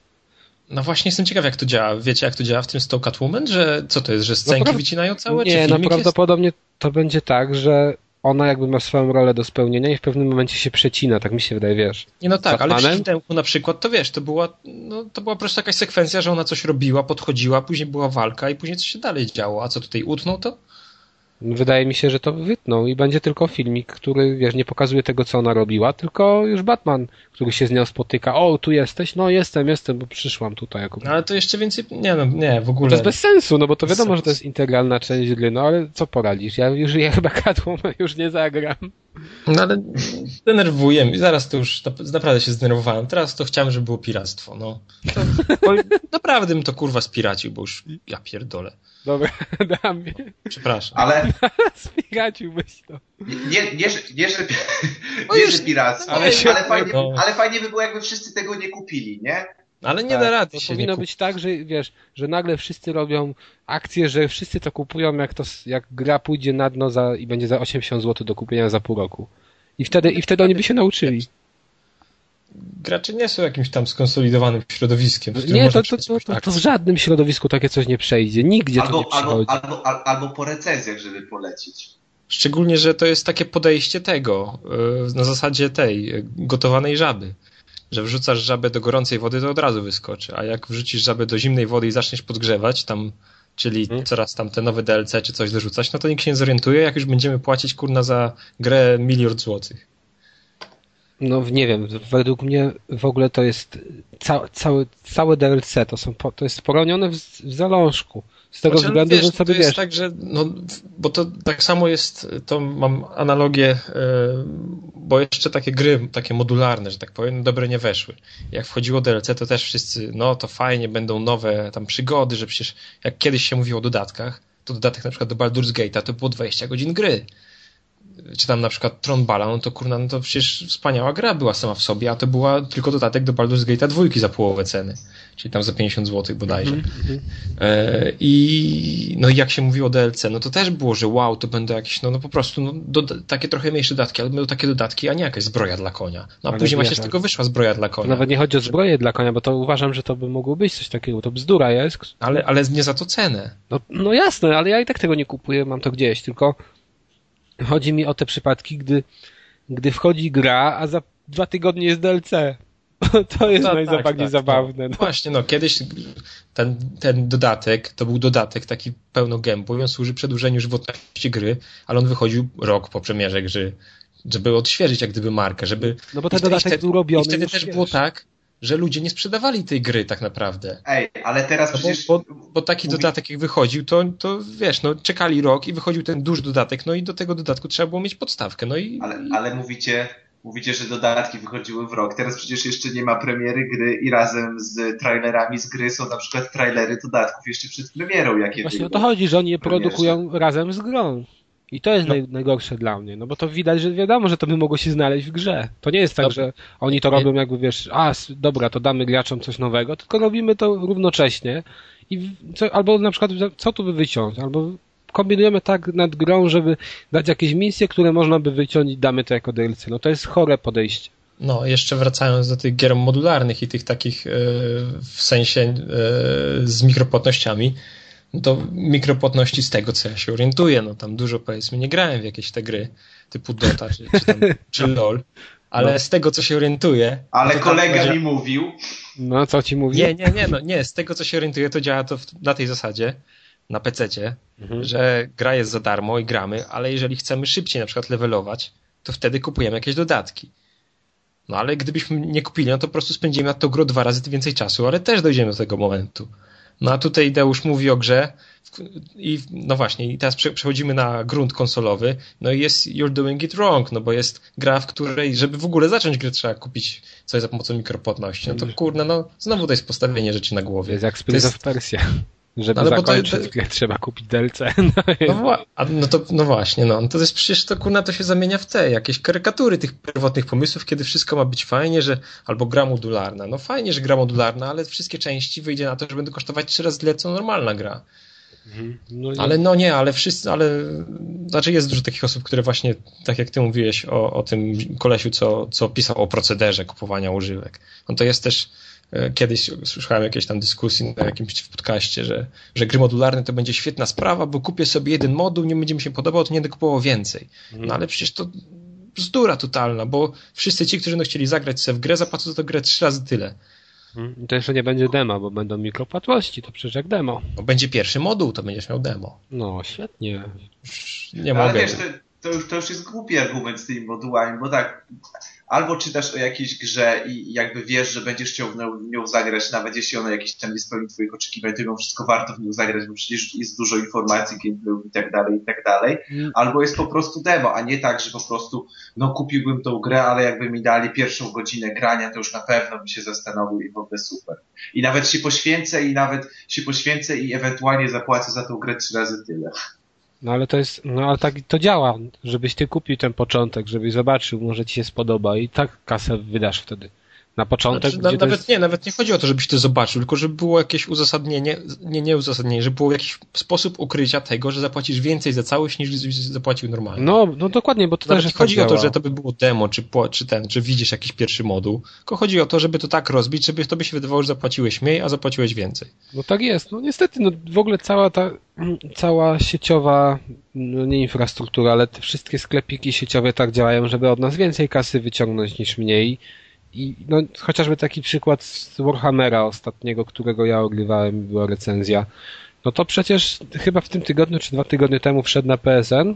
No właśnie jestem ciekaw, jak to działa. Wiecie, jak to działa w tym tą Catwoman? Że co to jest, że scenki no, wycinają całe? Nie, no prawdopodobnie jest? to będzie tak, że ona jakby ma swoją rolę do spełnienia i w pewnym momencie się przecina, tak mi się wydaje, wiesz. Nie, no tak, ale przy Sidemku na przykład, to wiesz, to była, no, to była po prostu jakaś sekwencja, że ona coś robiła, podchodziła, później była walka i później coś się dalej działo. A co tutaj utnął to? Wydaje mi się, że to wytną i będzie tylko filmik, który, wiesz, nie pokazuje tego, co ona robiła, tylko już Batman, który się z nią spotyka. O, tu jesteś? No, jestem, jestem, bo przyszłam tutaj. Jako... No, ale to jeszcze więcej, nie no, nie, w ogóle. To jest bez sensu, no bo to wiadomo, że to jest integralna część gry, no ale co poradzisz? Ja już ja chyba Catwoman już nie zagram. No ale denerwuję zaraz to już naprawdę się zdenerwowałem. Teraz to chciałem, żeby było piractwo, no. To, naprawdę bym to kurwa spiracił, bo już ja pierdolę. Dobra, dam. Przepraszam. Ale... Spiraciłbyś to. Nie, nie, nie, że, nie, że no piractwo, ale, ale, fajnie, no. ale fajnie by było, jakby wszyscy tego nie kupili, nie? Ale nie tak, da rady to się powinno być tak, że wiesz, że nagle wszyscy robią akcje, że wszyscy to kupują, jak to jak gra pójdzie na dno za, i będzie za 80 zł do kupienia za pół roku. I wtedy, i wtedy oni by się nauczyli gracze nie są jakimś tam skonsolidowanym środowiskiem. Nie, to, to, to, to, to w żadnym środowisku takie coś nie przejdzie. Nigdzie albo, to nie przychodzi. Albo, albo, albo po recenzjach, żeby polecić. Szczególnie, że to jest takie podejście tego, y, na zasadzie tej, y, gotowanej żaby. Że wrzucasz żabę do gorącej wody, to od razu wyskoczy. A jak wrzucisz żabę do zimnej wody i zaczniesz podgrzewać, tam, czyli hmm. coraz tam te nowe DLC czy coś dorzucać, no to nikt się nie zorientuje, jak już będziemy płacić kurna za grę miliard złotych. No nie wiem, według mnie w ogóle to jest ca cały, całe DLC, to, są, to jest poronione w, w zalążku. Z tego znaczy, względu, wiesz, że sobie to jest tak, że no, bo to tak samo jest, to mam analogię, yy, bo jeszcze takie gry, takie modularne, że tak powiem, dobre nie weszły. Jak wchodziło DLC, to też wszyscy, no to fajnie, będą nowe tam przygody, że przecież jak kiedyś się mówiło o dodatkach, to dodatek na przykład do Baldur's Gate'a to było 20 godzin gry czy tam na przykład Tron Bala, no to kurna, no to przecież wspaniała gra była sama w sobie, a to była tylko dodatek do Baldur's Gate'a dwójki za połowę ceny, czyli tam za 50 zł bodajże. Mm -hmm. e, I no jak się mówiło o DLC, no to też było, że wow, to będą jakieś, no, no po prostu no, do, takie trochę mniejsze dodatki, ale będą takie dodatki, a nie jakaś zbroja dla konia. No a ale później właśnie z tego wyszła zbroja dla konia. Nawet nie chodzi o zbroję dla konia, bo to uważam, że to by mogło być coś takiego, to bzdura jest. Ale, ale nie za to cenę. No, no jasne, ale ja i tak tego nie kupuję, mam to gdzieś, tylko chodzi mi o te przypadki, gdy, gdy wchodzi gra, a za dwa tygodnie jest DLC. To jest no, najbardziej tak, tak, zabawne. No. Właśnie, no kiedyś ten, ten dodatek, to był dodatek taki pełnogębły, on służy przedłużeniu żywotności gry, ale on wychodził rok po premierze gry, żeby odświeżyć jak gdyby markę, żeby... No bo ten dodatek był robiony. I wtedy też wiesz. było tak, że ludzie nie sprzedawali tej gry tak naprawdę. Ej, ale teraz no przecież... Bo, bo taki mówi... dodatek jak wychodził, to, to wiesz, no czekali rok i wychodził ten duży dodatek, no i do tego dodatku trzeba było mieć podstawkę, no i... Ale, ale mówicie, mówicie, że dodatki wychodziły w rok. Teraz przecież jeszcze nie ma premiery gry i razem z trailerami z gry są na przykład trailery dodatków jeszcze przed premierą. Jakie Właśnie o to chodzi, że oni je produkują razem z grą. I to jest no. naj, najgorsze dla mnie, no bo to widać, że wiadomo, że to by mogło się znaleźć w grze. To nie jest tak, że oni to robią jakby, wiesz, a dobra, to damy graczom coś nowego, tylko robimy to równocześnie i co, albo na przykład co tu by wyciąć, albo kombinujemy tak nad grą, żeby dać jakieś misje, które można by wyciąć i damy to jako DLC. No to jest chore podejście. No, jeszcze wracając do tych gier modularnych i tych takich yy, w sensie yy, z mikropłatnościami, no to mikropłatności z tego, co ja się orientuję, no tam dużo powiedzmy nie grałem w jakieś te gry typu Dota czy, czy, tam, czy LOL, ale no. z tego, co się orientuję... Ale kolega mi mówił... No, co ci mówił? Nie, nie, nie, no, nie, z tego, co się orientuję, to działa to w, na tej zasadzie, na PC-cie, mhm. że gra jest za darmo i gramy, ale jeżeli chcemy szybciej na przykład levelować, to wtedy kupujemy jakieś dodatki. No ale gdybyśmy nie kupili, no to po prostu spędzimy na to grę dwa razy więcej czasu, ale też dojdziemy do tego momentu. No a tutaj Deusz mówi o grze i no właśnie, i teraz przechodzimy na grunt konsolowy, no i jest You're Doing It Wrong, no bo jest gra, w której, żeby w ogóle zacząć grę, trzeba kupić coś za pomocą mikropłatności. No to kurna, no znowu to jest postawienie rzeczy na głowie. Jest jak Spirits of Persia. Żeby no, zakończyć to, to... trzeba kupić DLC. No, no, no, to, no właśnie, no. To jest przecież to kurna to się zamienia w te jakieś karykatury tych pierwotnych pomysłów, kiedy wszystko ma być fajnie, że albo gra modularna. No fajnie, że gra modularna, ale wszystkie części wyjdzie na to, że będą kosztować trzy razy tyle, co normalna gra. Mhm. No ale no nie, ale wszyscy, ale znaczy jest dużo takich osób, które właśnie, tak jak ty mówiłeś o, o tym kolesiu, co, co pisał o procederze kupowania używek. No to jest też kiedyś słyszałem jakieś tam dyskusji na jakimś podcaście, że, że gry modularne to będzie świetna sprawa, bo kupię sobie jeden moduł, nie będzie mi się podobał, to nie będę kupował więcej. Mhm. No ale przecież to bzdura totalna, bo wszyscy ci, którzy no chcieli zagrać sobie w grę, zapłacą za tę grę trzy razy tyle. Mhm. To jeszcze nie będzie demo, bo będą mikropłatności, to przecież jak demo. No, będzie pierwszy moduł, to będziesz miał demo. No, świetnie. Nie no, mogę. Ale wiesz, to, to, już, to już jest głupi argument z tymi modułami, bo tak, albo czytasz o jakiejś grze i jakby wiesz, że będziesz chciał w nią zagrać, nawet jeśli ona jakiś tam nie spełni twoich oczekiwań, to mimo wszystko warto w nią zagrać, bo przecież jest dużo informacji, gameplayów i tak dalej, i tak dalej. Mm. Albo jest po prostu demo, a nie tak, że po prostu, no kupiłbym tą grę, ale jakby mi dali pierwszą godzinę grania, to już na pewno by się zastanowił i w ogóle super. I nawet się poświęcę i nawet się poświęcę i ewentualnie zapłacę za tą grę trzy razy tyle. No ale to jest, no ale tak to działa, żebyś ty kupił ten początek, żebyś zobaczył, może ci się spodoba. I tak kasę wydasz wtedy na początek. Znaczy, nawet jest... nie, nawet nie chodzi o to, żebyś to zobaczył, tylko żeby było jakieś uzasadnienie, nie, nie uzasadnienie, żeby było jakiś sposób ukrycia tego, że zapłacisz więcej za całość niż zapłacił normalnie. No, no dokładnie, bo to nawet też nie chodzi działa. o to, że to by było demo, czy, czy ten, czy widzisz jakiś pierwszy moduł, tylko chodzi o to, żeby to tak rozbić, żeby to by się wydawało, że zapłaciłeś mniej, a zapłaciłeś więcej. No tak jest. No niestety, no w ogóle cała ta, cała sieciowa, no nie infrastruktura, ale te wszystkie sklepiki sieciowe tak działają, żeby od nas więcej kasy wyciągnąć niż mniej i no, chociażby taki przykład z Warhammera ostatniego, którego ja ogrywałem, była recenzja. No to przecież chyba w tym tygodniu, czy dwa tygodnie temu wszedł na PSN.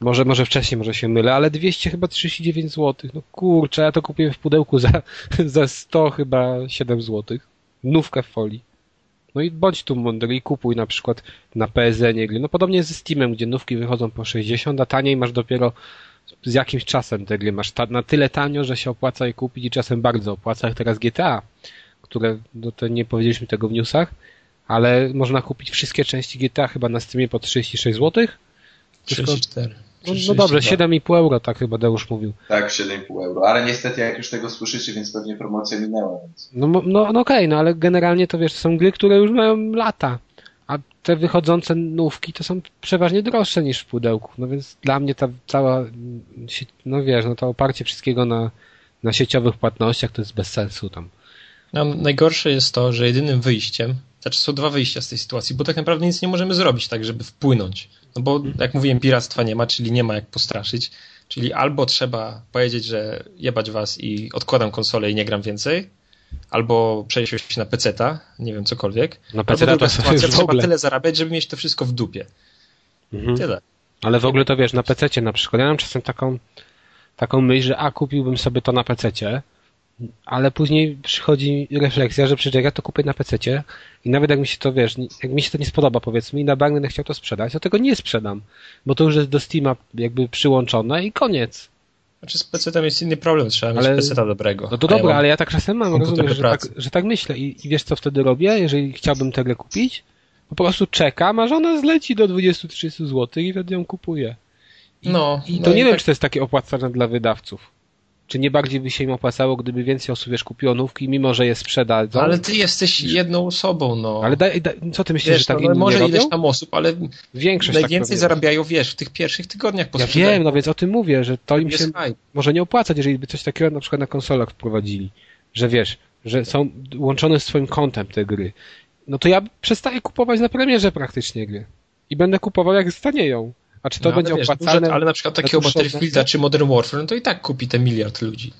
Może, może wcześniej, może się mylę, ale 200 chyba 39 zł. No kurczę, ja to kupiłem w pudełku za, za 100 chyba 7 zł. Nówkę w folii. No i bądź tu mądry i kupuj na przykład na PSN gry. No podobnie ze Steamem, gdzie nówki wychodzą po 60, a taniej masz dopiero z jakimś czasem te gry masz ta, na tyle tanio, że się opłaca je kupić i czasem bardzo opłaca, jak teraz GTA, które, no to nie powiedzieliśmy tego w newsach, ale można kupić wszystkie części GTA chyba na Steamie po 36 zł. 34. No, no dobrze, 7,5 euro, tak chyba Deusz mówił. Tak, 7,5 euro, ale niestety jak już tego słyszycie, więc pewnie promocja minęła. Więc... No, no, no okej, okay, no ale generalnie to wiesz, to są gry, które już mają lata a te wychodzące nówki to są przeważnie droższe niż w pudełku. No więc dla mnie ta cała, no wiesz, no to oparcie wszystkiego na, na sieciowych płatnościach to jest bez sensu tam. No, najgorsze jest to, że jedynym wyjściem, znaczy są dwa wyjścia z tej sytuacji, bo tak naprawdę nic nie możemy zrobić tak, żeby wpłynąć. No bo jak mówiłem, piractwa nie ma, czyli nie ma jak postraszyć. Czyli albo trzeba powiedzieć, że jebać was i odkładam konsolę i nie gram więcej, albo przejść się na peceta, nie wiem, cokolwiek. Na peceta to sytuacja, trzeba ogóle... tyle zarabiać, żeby mieć to wszystko w dupie. Mhm. Tyle. Ale w ogóle to wiesz, na pececie na przykład, ja mam czasem taką, taką myśl, że a, kupiłbym sobie to na pececie, ale później przychodzi refleksja, że przecież ja to kupię na pececie i nawet jak mi się to, wiesz, jak mi się to nie spodoba powiedzmy i na bank będę chciał to sprzedać, to tego nie sprzedam, bo to już jest do Steama jakby przyłączone i koniec. Znaczy z PC jest inny problem, trzeba ale, mieć PC dobrego. No to dobra, ja ale ja tak czasem mam, rozumiem, że tak, że tak myślę I, i wiesz co wtedy robię, jeżeli chciałbym tego kupić? Po prostu czekam, a żona zleci do 20-30 zł i wtedy ją kupuję. I, no, i to no nie i wiem, tak... czy to jest takie opłacalne dla wydawców. Czy nie bardziej by się im opłacało, gdyby więcej osób wiesz, kupiło nówki, mimo że je sprzedadzą? Ale ty jesteś jedną osobą, no. Ale co ty myślisz, wiesz, że tak no, Może ileś tam osób, ale Większość tak najwięcej tak zarabiają, wiesz, w tych pierwszych tygodniach po Ja wiem, no więc o tym mówię, że to im się może nie opłacać, jeżeli by coś takiego na przykład na konsolach wprowadzili. Że wiesz, że są łączone z swoim kontem te gry. No to ja przestaję kupować na premierze praktycznie gry. I będę kupował jak stanieją. A czy to no, będzie wiesz, opłacalne? Ale na przykład takiego Battlefielda czy Modern Warfare, no to i tak kupi ten miliard ludzi.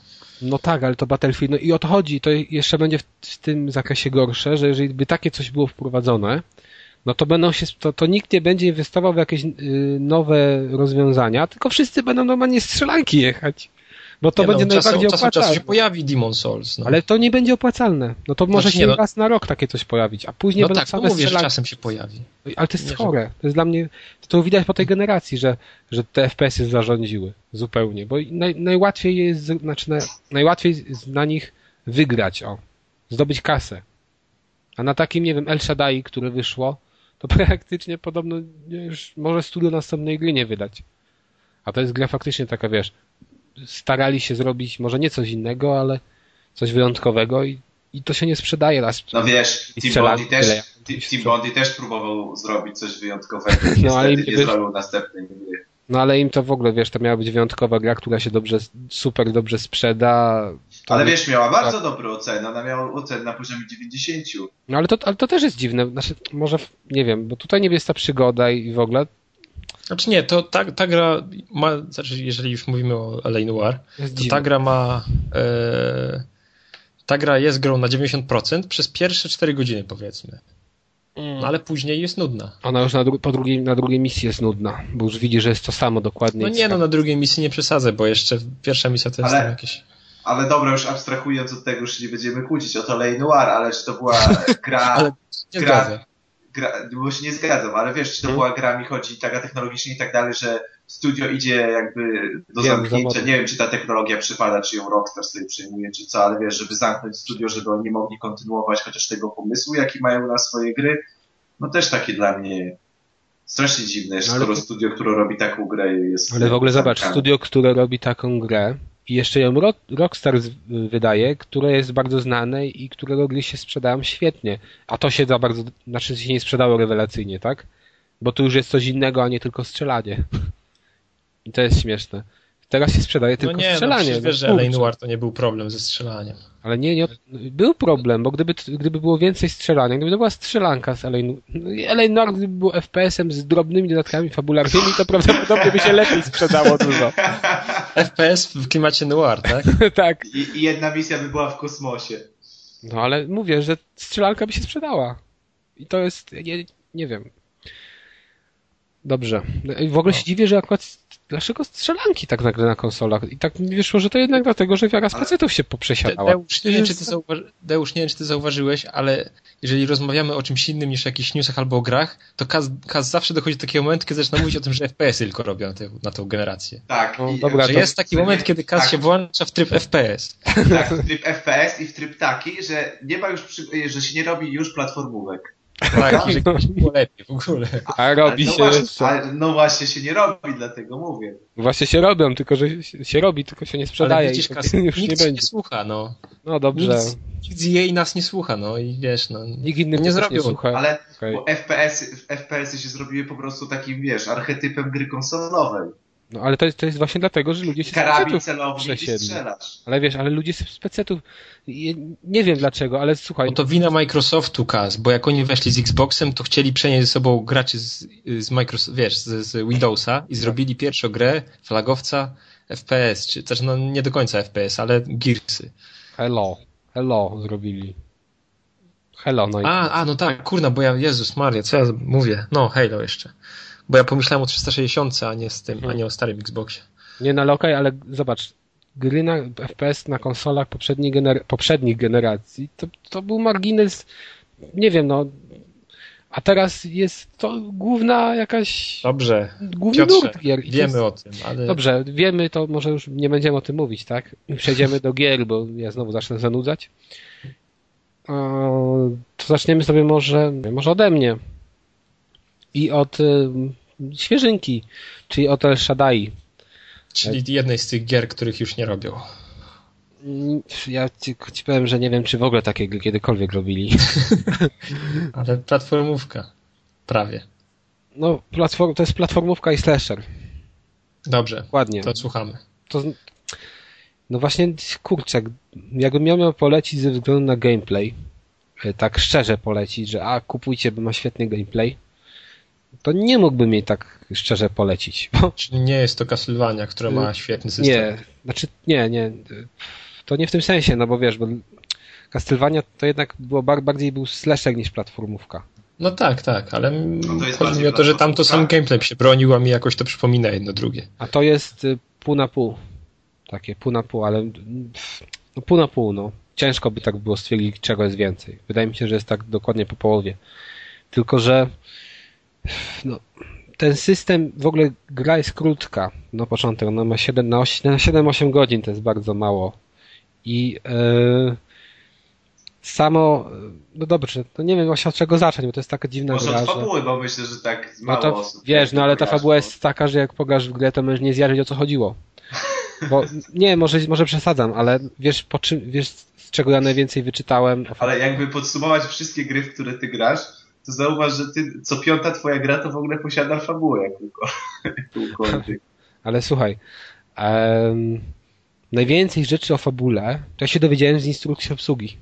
No tak, ale to Battlefield, no i o to chodzi, to jeszcze będzie w, w tym zakresie gorsze, że jeżeli by takie coś było wprowadzone, no to będą się, to, to nikt nie będzie inwestował w jakieś y, nowe rozwiązania, tylko wszyscy będą normalnie strzelanki jechać. Bo to nie będzie no, najbardziej czasem, opłacalne. Czasem się pojawi Demon Souls. No. Ale to nie będzie opłacalne. No to może znaczy, się nie, no... raz na rok takie coś pojawić, a później no będą tak, same mówię, czasem się pojawi. Ale to jest nie, chore. To jest dla mnie, to widać po tej generacji, że, że te FPS-y zarządziły zupełnie, bo naj, najłatwiej jest, znaczy na, najłatwiej na nich wygrać, o, zdobyć kasę. A na takim, nie wiem, El Shaddai, które wyszło, to praktycznie podobno już może studio następnej gry nie wydać. A to jest gra faktycznie taka, wiesz, starali się zrobić może nie coś innego, ale coś wyjątkowego i, i to się nie sprzedaje raz. No wiesz, Team Bondi, też, też próbował zrobić coś wyjątkowego no, ale im nie zrobił następnej gry. No ale im to w ogóle, wiesz, to miała być wyjątkowa gra, która się dobrze, super dobrze sprzeda. Ale wiesz, miała bardzo tak. dobre oceny, ona miała ocenę na poziomie 90. No ale to, ale to też jest dziwne, znaczy, może, nie wiem, bo tutaj nie jest ta przygoda i w ogóle, znaczy nie, to ta, ta gra ma, znaczy jeżeli już mówimy o L.A. Noir, to ta gra ma e, ta gra jest grą na 90% przez pierwsze 4 godziny powiedzmy. No, ale później jest nudna. Ona już na, dru po drugiej, na drugiej misji jest nudna, bo już widzi, że jest to samo dokładnie. No nie, no na drugiej misji nie przesadzę, bo jeszcze pierwsza misja to jest ale, jakieś... Ale dobra, już abstrahując od tego, już nie będziemy kłócić o to Lej Noir, ale czy to była gra... ale gra, gra, bo się nie zgadzam, ale wiesz, czy to hmm. była gra, mi chodzi taka technologicznie i tak dalej, że studio idzie jakby do Wiem, zamknięcia, nie wiem, czy ta technologia przypada, czy ją Rockstar sobie przejmuje, czy co, ale wiesz, żeby zamknąć studio, żeby oni mogli kontynuować chociaż tego pomysłu, jaki mają na swoje gry, no też takie dla mnie strasznie dziwne, że skoro studio, które robi taką grę jest... Ale w ogóle zobacz, studio, które robi taką grę, i jeszcze ją Rockstar wydaje, które jest bardzo znane i którego gry się sprzedają świetnie. A to się za bardzo, znaczy się nie sprzedało rewelacyjnie, tak? Bo tu już jest coś innego, a nie tylko strzelanie. I to jest śmieszne. Teraz się sprzedaje no tylko nie, no strzelanie. No wiesz, że L.A. Noir to nie był problem ze strzelaniem. Ale nie, nie, był problem, bo gdyby, gdyby było więcej strzelania, gdyby to była strzelanka z L.A. L.A. Noir gdyby był FPS-em z drobnymi dodatkami fabularnymi, to prawdopodobnie by się lepiej sprzedało dużo. FPS w klimacie noir, tak? tak. I, I jedna misja by była w kosmosie. No ale mówię, że strzelanka by się sprzedała. I to jest, nie, nie wiem. Dobrze. W ogóle się dziwię, że akurat dlaczego strzelanki tak nagle na konsolach? I tak mi wyszło, że to jednak dlatego, że wiara z pecetów się poprzesiadała. Deusz nie, wiem, czy ty zauważy... Deusz, nie wiem, czy ty zauważyłeś, ale jeżeli rozmawiamy o czymś innym niż o jakichś newsach albo o grach, to Kaz, Kaz zawsze dochodzi do takiego momentu, kiedy zaczyna mówić o tym, że FPS tylko robią na, te, na tą generację. Tak. No, I, dobra, że to... jest taki moment, kiedy Kaz tak. się włącza w tryb FPS. Tak, w tryb FPS i w tryb taki, że nie ma już, przy... że się nie robi już platformówek. Tak, że było lepiej w ogóle. A robi no się właśnie, jeszcze. no właśnie się nie robi, dlatego mówię. Właśnie się robią, tylko że się robi, tylko się nie sprzedaje. Ale widzisz, kas, już nikt nie będzie. nie słucha, no. No dobrze. Nikt, nikt jej nas nie słucha, no i wiesz, no. Nikt inny nie zrobił. Nie słucha. Ale okay. bo FPS, FPS się zrobiły po prostu takim, wiesz, archetypem gry konsolowej. No ale to jest, to jest właśnie dlatego, że ludzie się Karabin celowy strzelasz. Ale wiesz, ale ludzie z pecetów, nie wiem dlaczego, ale słuchaj. No to wina Microsoftu, Kaz, bo jak oni weszli z Xboxem, to chcieli przenieść ze sobą graczy z, z Microsoft, wiesz, z, z Windowsa i zrobili pierwszą grę, flagowca, FPS, czy też no nie do końca FPS, ale Gearsy. Hello, hello zrobili. Hello, no i... A, a, no tak, kurna, bo ja, Jezus Maria, co ja mówię? No, Halo jeszcze. Bo ja pomyślałem o 360, a nie z tym, a nie o starym Xboxie. Nie, no ale okej, okay, ale zobacz, gry na FPS na konsolach poprzedniej gener poprzednich generacji, to, to był margines, nie wiem, no, a teraz jest to główna jakaś... Dobrze, główny Piotrze, nurt gier. wiemy jest... o tym, ale... Dobrze, wiemy, to może już nie będziemy o tym mówić, tak? Przejdziemy do gier, bo ja znowu zacznę zanudzać. To zaczniemy sobie może, może ode mnie. I od y, świeżynki, czyli od El Shaddai. Czyli jednej z tych gier, których już nie robią. Ja ci, ci powiem, że nie wiem, czy w ogóle takie gry kiedykolwiek robili. Ale platformówka. Prawie. No, platform, to jest platformówka i slasher. Dobrze. Ładnie. To słuchamy. To, no właśnie, kurczę, jakbym miał, miał polecić ze względu na gameplay, e, tak szczerze polecić, że a, kupujcie, bo ma świetny gameplay, to nie mógłbym jej tak szczerze polecić. Bo... Czyli nie jest to Castlevania, która ma świetny system. Nie, znaczy nie, nie. To nie w tym sensie, no bo wiesz, bo Castlevania to jednak było bardziej był slasher niż platformówka. No tak, tak, ale no chodzi mi o to, że tam to sam gameplay się bronił, a mi jakoś to przypomina jedno drugie. A to jest y, pół na pół. Takie pół na pół, ale no, pół na pół, no. Ciężko by tak było stwierdzić, czego jest więcej. Wydaje mi się, że jest tak dokładnie po połowie. Tylko, że no, ten system, w ogóle gra jest krótka na początek, ona ma 7 na 8, na 7-8 godzin, to jest bardzo mało. I yy, samo, no dobrze, to nie wiem właśnie od czego zacząć, bo to jest taka dziwna Może gra. Może od fabuły, że... bo myślę, że tak mało no to, osób. Wiesz, no ale ta fabuła jest taka, że jak pograsz w grę, to możesz nie zjarzyć o co chodziło. Bo nie, może, może przesadzam, ale wiesz, po czym, wiesz, z czego ja najwięcej wyczytałem. Ale jakby podsumować wszystkie gry, w które ty grasz, to zauważ, że ty, co piąta twoja gra to w ogóle posiada fabułę jakąkolwiek. Ale słuchaj, um, najwięcej rzeczy o fabule to ja się dowiedziałem z instrukcji obsługi.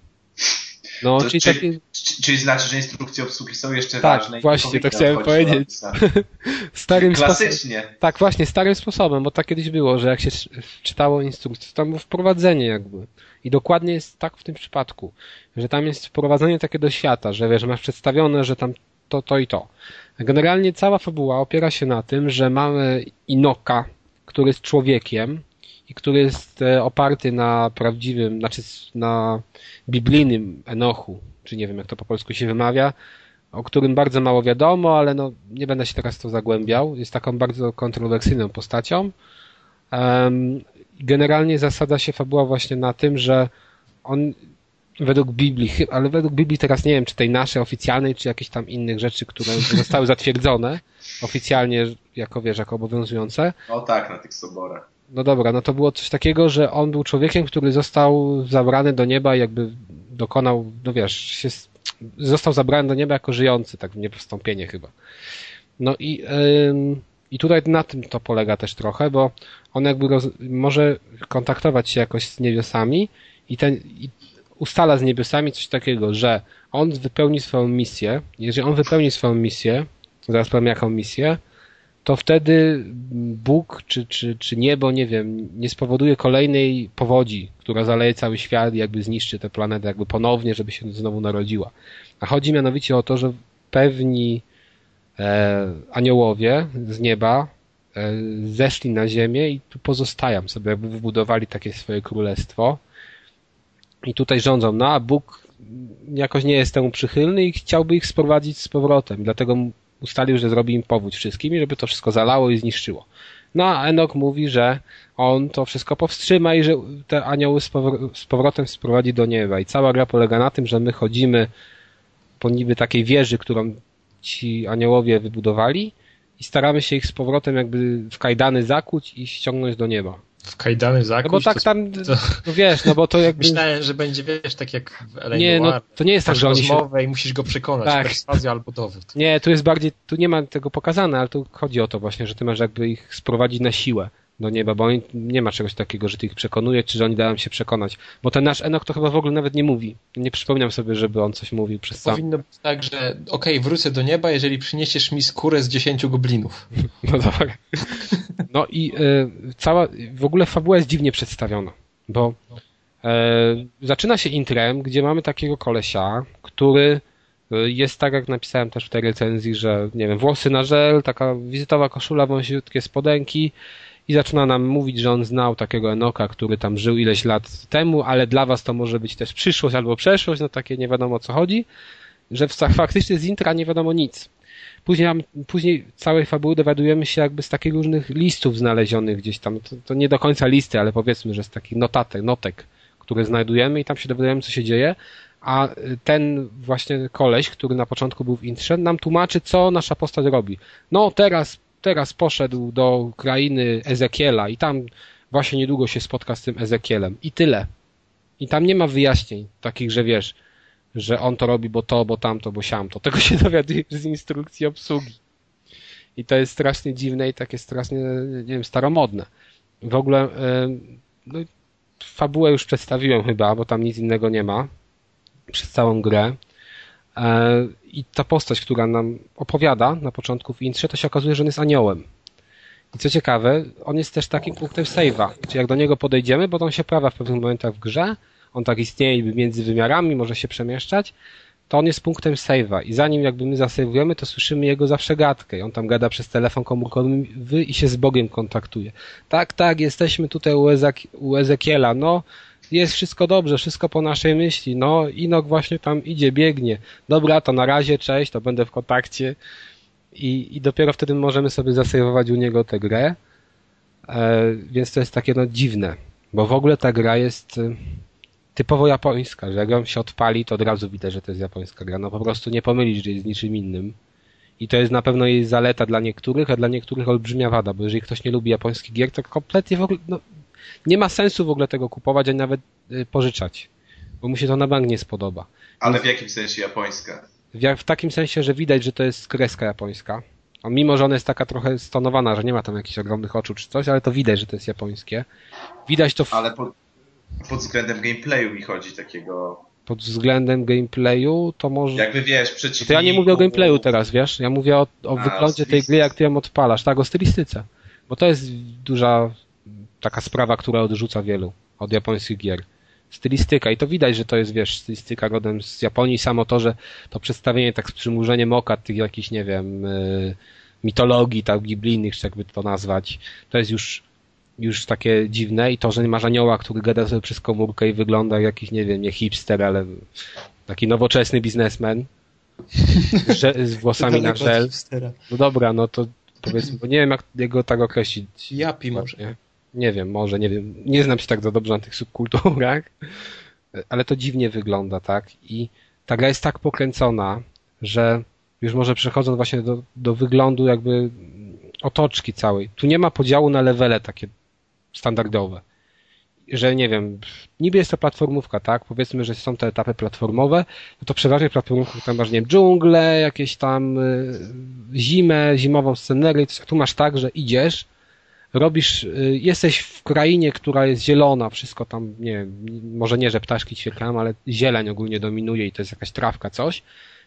No, to, czyli, czyli, takie... czyli znaczy, że instrukcje obsługi są jeszcze tak, ważne. właśnie, to chciałem powiedzieć. starym Klasycznie. Sposób... Tak, właśnie, starym sposobem, bo tak kiedyś było, że jak się czytało instrukcję, to tam było wprowadzenie jakby. I dokładnie jest tak w tym przypadku, że tam jest wprowadzenie takie do świata, że wiesz, masz przedstawione, że tam to, to i to. Generalnie cała fabuła opiera się na tym, że mamy Inoka, który jest człowiekiem, i który jest e, oparty na prawdziwym, znaczy na biblijnym Enochu, czy nie wiem jak to po polsku się wymawia, o którym bardzo mało wiadomo, ale no, nie będę się teraz to zagłębiał. Jest taką bardzo kontrowersyjną postacią. Generalnie zasada się fabuła właśnie na tym, że on według Biblii, ale według Biblii teraz nie wiem, czy tej naszej oficjalnej, czy jakichś tam innych rzeczy, które zostały zatwierdzone oficjalnie jako, wiesz, jako obowiązujące. No tak, na tych soborach. No dobra, no to było coś takiego, że on był człowiekiem, który został zabrany do nieba i jakby dokonał, no wiesz, się, został zabrany do nieba jako żyjący, tak w niepostąpienie chyba. No i, ym, i tutaj na tym to polega też trochę, bo on jakby roz, może kontaktować się jakoś z niebiosami i, ten, i ustala z niebiosami coś takiego, że on wypełni swoją misję, jeżeli on wypełni swoją misję, zaraz powiem jaką misję, to wtedy Bóg czy, czy, czy niebo, nie wiem, nie spowoduje kolejnej powodzi, która zaleje cały świat i jakby zniszczy tę planetę jakby ponownie, żeby się znowu narodziła. A chodzi mianowicie o to, że pewni e, aniołowie z nieba e, zeszli na ziemię i tu pozostają sobie, jakby wybudowali takie swoje królestwo i tutaj rządzą. No a Bóg jakoś nie jest temu przychylny i chciałby ich sprowadzić z powrotem. Dlatego ustalił, że zrobi im powódź wszystkim i żeby to wszystko zalało i zniszczyło. No a Enok mówi, że on to wszystko powstrzyma i że te anioły z powrotem sprowadzi do nieba. I cała gra polega na tym, że my chodzimy po niby takiej wieży, którą ci aniołowie wybudowali i staramy się ich z powrotem jakby w kajdany zakuć i ściągnąć do nieba. W kajdany zakuć. No bo tak tam, to... no wiesz, no bo to jakby... Myślałem, że będzie, wiesz, tak jak w L.A. Nie, no to nie jest tak, że oni się... i musisz go przekonać, tak. perswazja albo dowód. Nie, tu jest bardziej, tu nie ma tego pokazane, ale tu chodzi o to właśnie, że ty masz jakby ich sprowadzić na siłę do nieba, bo oni, nie ma czegoś takiego, że ty ich przekonujesz, czy że oni dają się przekonać. Bo ten nasz Enok to chyba w ogóle nawet nie mówi. Nie przypominam sobie, żeby on coś mówił przez cały... Powinno być tak, że okej, okay, wrócę do nieba, jeżeli przyniesiesz mi skórę z dziesięciu goblinów. No tak. No i y, cała, w ogóle fabuła jest dziwnie przedstawiona, bo y, zaczyna się intrem, gdzie mamy takiego kolesia, który e, jest tak, jak napisałem też w tej recenzji, że nie wiem, włosy na żel, taka wizytowa koszula, wąsiutkie spodenki, i zaczyna nam mówić, że on znał takiego Enoka, który tam żył ileś lat temu, ale dla was to może być też przyszłość albo przeszłość, no takie nie wiadomo o co chodzi, że faktycznie z intra nie wiadomo nic. Później, później całej fabuły dowiadujemy się jakby z takich różnych listów znalezionych gdzieś tam. To, to nie do końca listy, ale powiedzmy, że z takich notatek, notek, które znajdujemy i tam się dowiadujemy, co się dzieje. A ten właśnie koleś, który na początku był w intrze, nam tłumaczy, co nasza postać robi. No teraz teraz poszedł do krainy Ezekiela i tam właśnie niedługo się spotka z tym Ezekielem. I tyle. I tam nie ma wyjaśnień takich, że wiesz, że on to robi, bo to, bo tamto, bo siamto. Tego się dowiaduje z instrukcji obsługi. I to jest strasznie dziwne i takie strasznie, nie wiem, staromodne. W ogóle, no, fabułę już przedstawiłem chyba, bo tam nic innego nie ma przez całą grę. E, I ta postać, która nam opowiada na początku w intrze, to się okazuje, że on jest aniołem. I co ciekawe, on jest też takim punktem save'a. Czyli jak do niego podejdziemy, bo on się pojawia w pewnych momentach w grze, on tak istnieje między wymiarami, może się przemieszczać, to on jest punktem save'a. I zanim jakby my zasejwujemy, to słyszymy jego zawsze gadkę. I on tam gada przez telefon komórkowy i się z Bogiem kontaktuje. Tak, tak, jesteśmy tutaj u Ezekiela. No, jest wszystko dobrze, wszystko po naszej myśli. No, Inok właśnie tam idzie, biegnie. Dobra, to na razie, cześć, to będę w kontakcie. I, i dopiero wtedy możemy sobie zasejwować u niego tę grę. E, więc to jest takie no dziwne, bo w ogóle ta gra jest y, typowo japońska, że jak ją się odpali, to od razu widać, że to jest japońska gra. No po prostu nie pomylisz, że jest niczym innym. I to jest na pewno jej zaleta dla niektórych, a dla niektórych olbrzymia wada, bo jeżeli ktoś nie lubi japońskich gier, to kompletnie w ogóle, no, nie ma sensu w ogóle tego kupować, ani nawet y, pożyczać, bo mu się to na bank nie spodoba. Ale w jakim sensie japońska? W, w takim sensie, że widać, że to jest kreska japońska. A mimo, że ona jest taka trochę stonowana, że nie ma tam jakichś ogromnych oczu czy coś, ale to widać, że to jest japońskie. Widać to w... Ale pod, pod względem gameplayu mi chodzi takiego pod względem gameplayu, to może... Jakby wiesz, przeciwników... To ja nie mówię o gameplayu teraz, wiesz? Ja mówię o, o A, wyglądzie tej gry, jak ty ją odpalasz, tak? O stylistyce. Bo to jest duża taka sprawa, która odrzuca wielu od japońskich gier. Stylistyka i to widać, że to jest, wiesz, stylistyka rodem z Japonii. Samo to, że to przedstawienie tak z przymurzeniem oka tych jakichś, nie wiem, y, mitologii, tak, biblijnych, czy jakby to nazwać, to jest już już takie dziwne i to, że nie masz anioła, który gada sobie przez komórkę i wygląda jak jakiś, nie wiem, nie hipster, ale taki nowoczesny biznesmen z włosami na żel. No dobra, no to powiedzmy, bo nie wiem jak jego tak określić. Japi może. Nie wiem, może, nie wiem. Nie znam się tak za dobrze na tych subkulturach, ale to dziwnie wygląda, tak? I ta gra jest tak pokręcona, że już może przechodząc właśnie do, do wyglądu jakby otoczki całej. Tu nie ma podziału na levele takie standardowe. Że nie wiem, niby jest to platformówka, tak? Powiedzmy, że są te etapy platformowe, no to przeważnie platformówka tam masz, nie wiem, dżunglę, jakieś tam y, zimę, zimową scenerię, tu masz tak, że idziesz, robisz, y, jesteś w krainie, która jest zielona, wszystko tam, nie może nie, że ptaszki ćwierkają, ale zieleń ogólnie dominuje i to jest jakaś trawka, coś.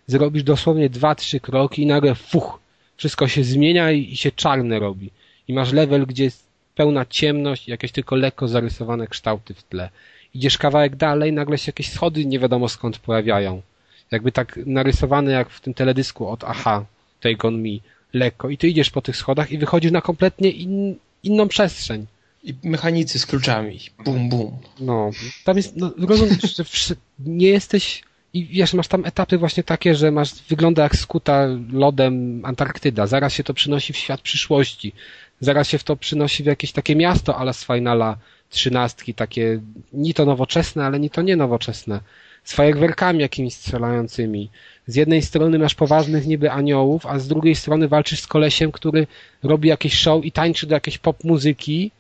Zrobisz dosłownie dwa, trzy kroki i nagle fuch, wszystko się zmienia i, i się czarne robi. I masz level, gdzie jest pełna ciemność i jakieś tylko lekko zarysowane kształty w tle. Idziesz kawałek dalej, nagle się jakieś schody nie wiadomo skąd pojawiają. Jakby tak narysowane jak w tym teledysku od Aha, Take On Me, lekko. I ty idziesz po tych schodach i wychodzisz na kompletnie in, inną przestrzeń. I mechanicy z kluczami. Bum, bum. No, tam jest, no, rozumiesz, że nie jesteś i wiesz, masz tam etapy właśnie takie, że masz, wygląda jak skuta lodem Antarktyda. Zaraz się to przynosi w świat przyszłości. Zaraz się w to przynosi w jakieś takie miasto ale z Finala trzynastki, takie ni to nowoczesne, ale ni to nie nowoczesne. Z fajerwerkami jakimiś strzelającymi. Z jednej strony masz poważnych niby aniołów, a z drugiej strony walczysz z kolesiem, który robi jakieś show i tańczy do jakiejś pop muzyki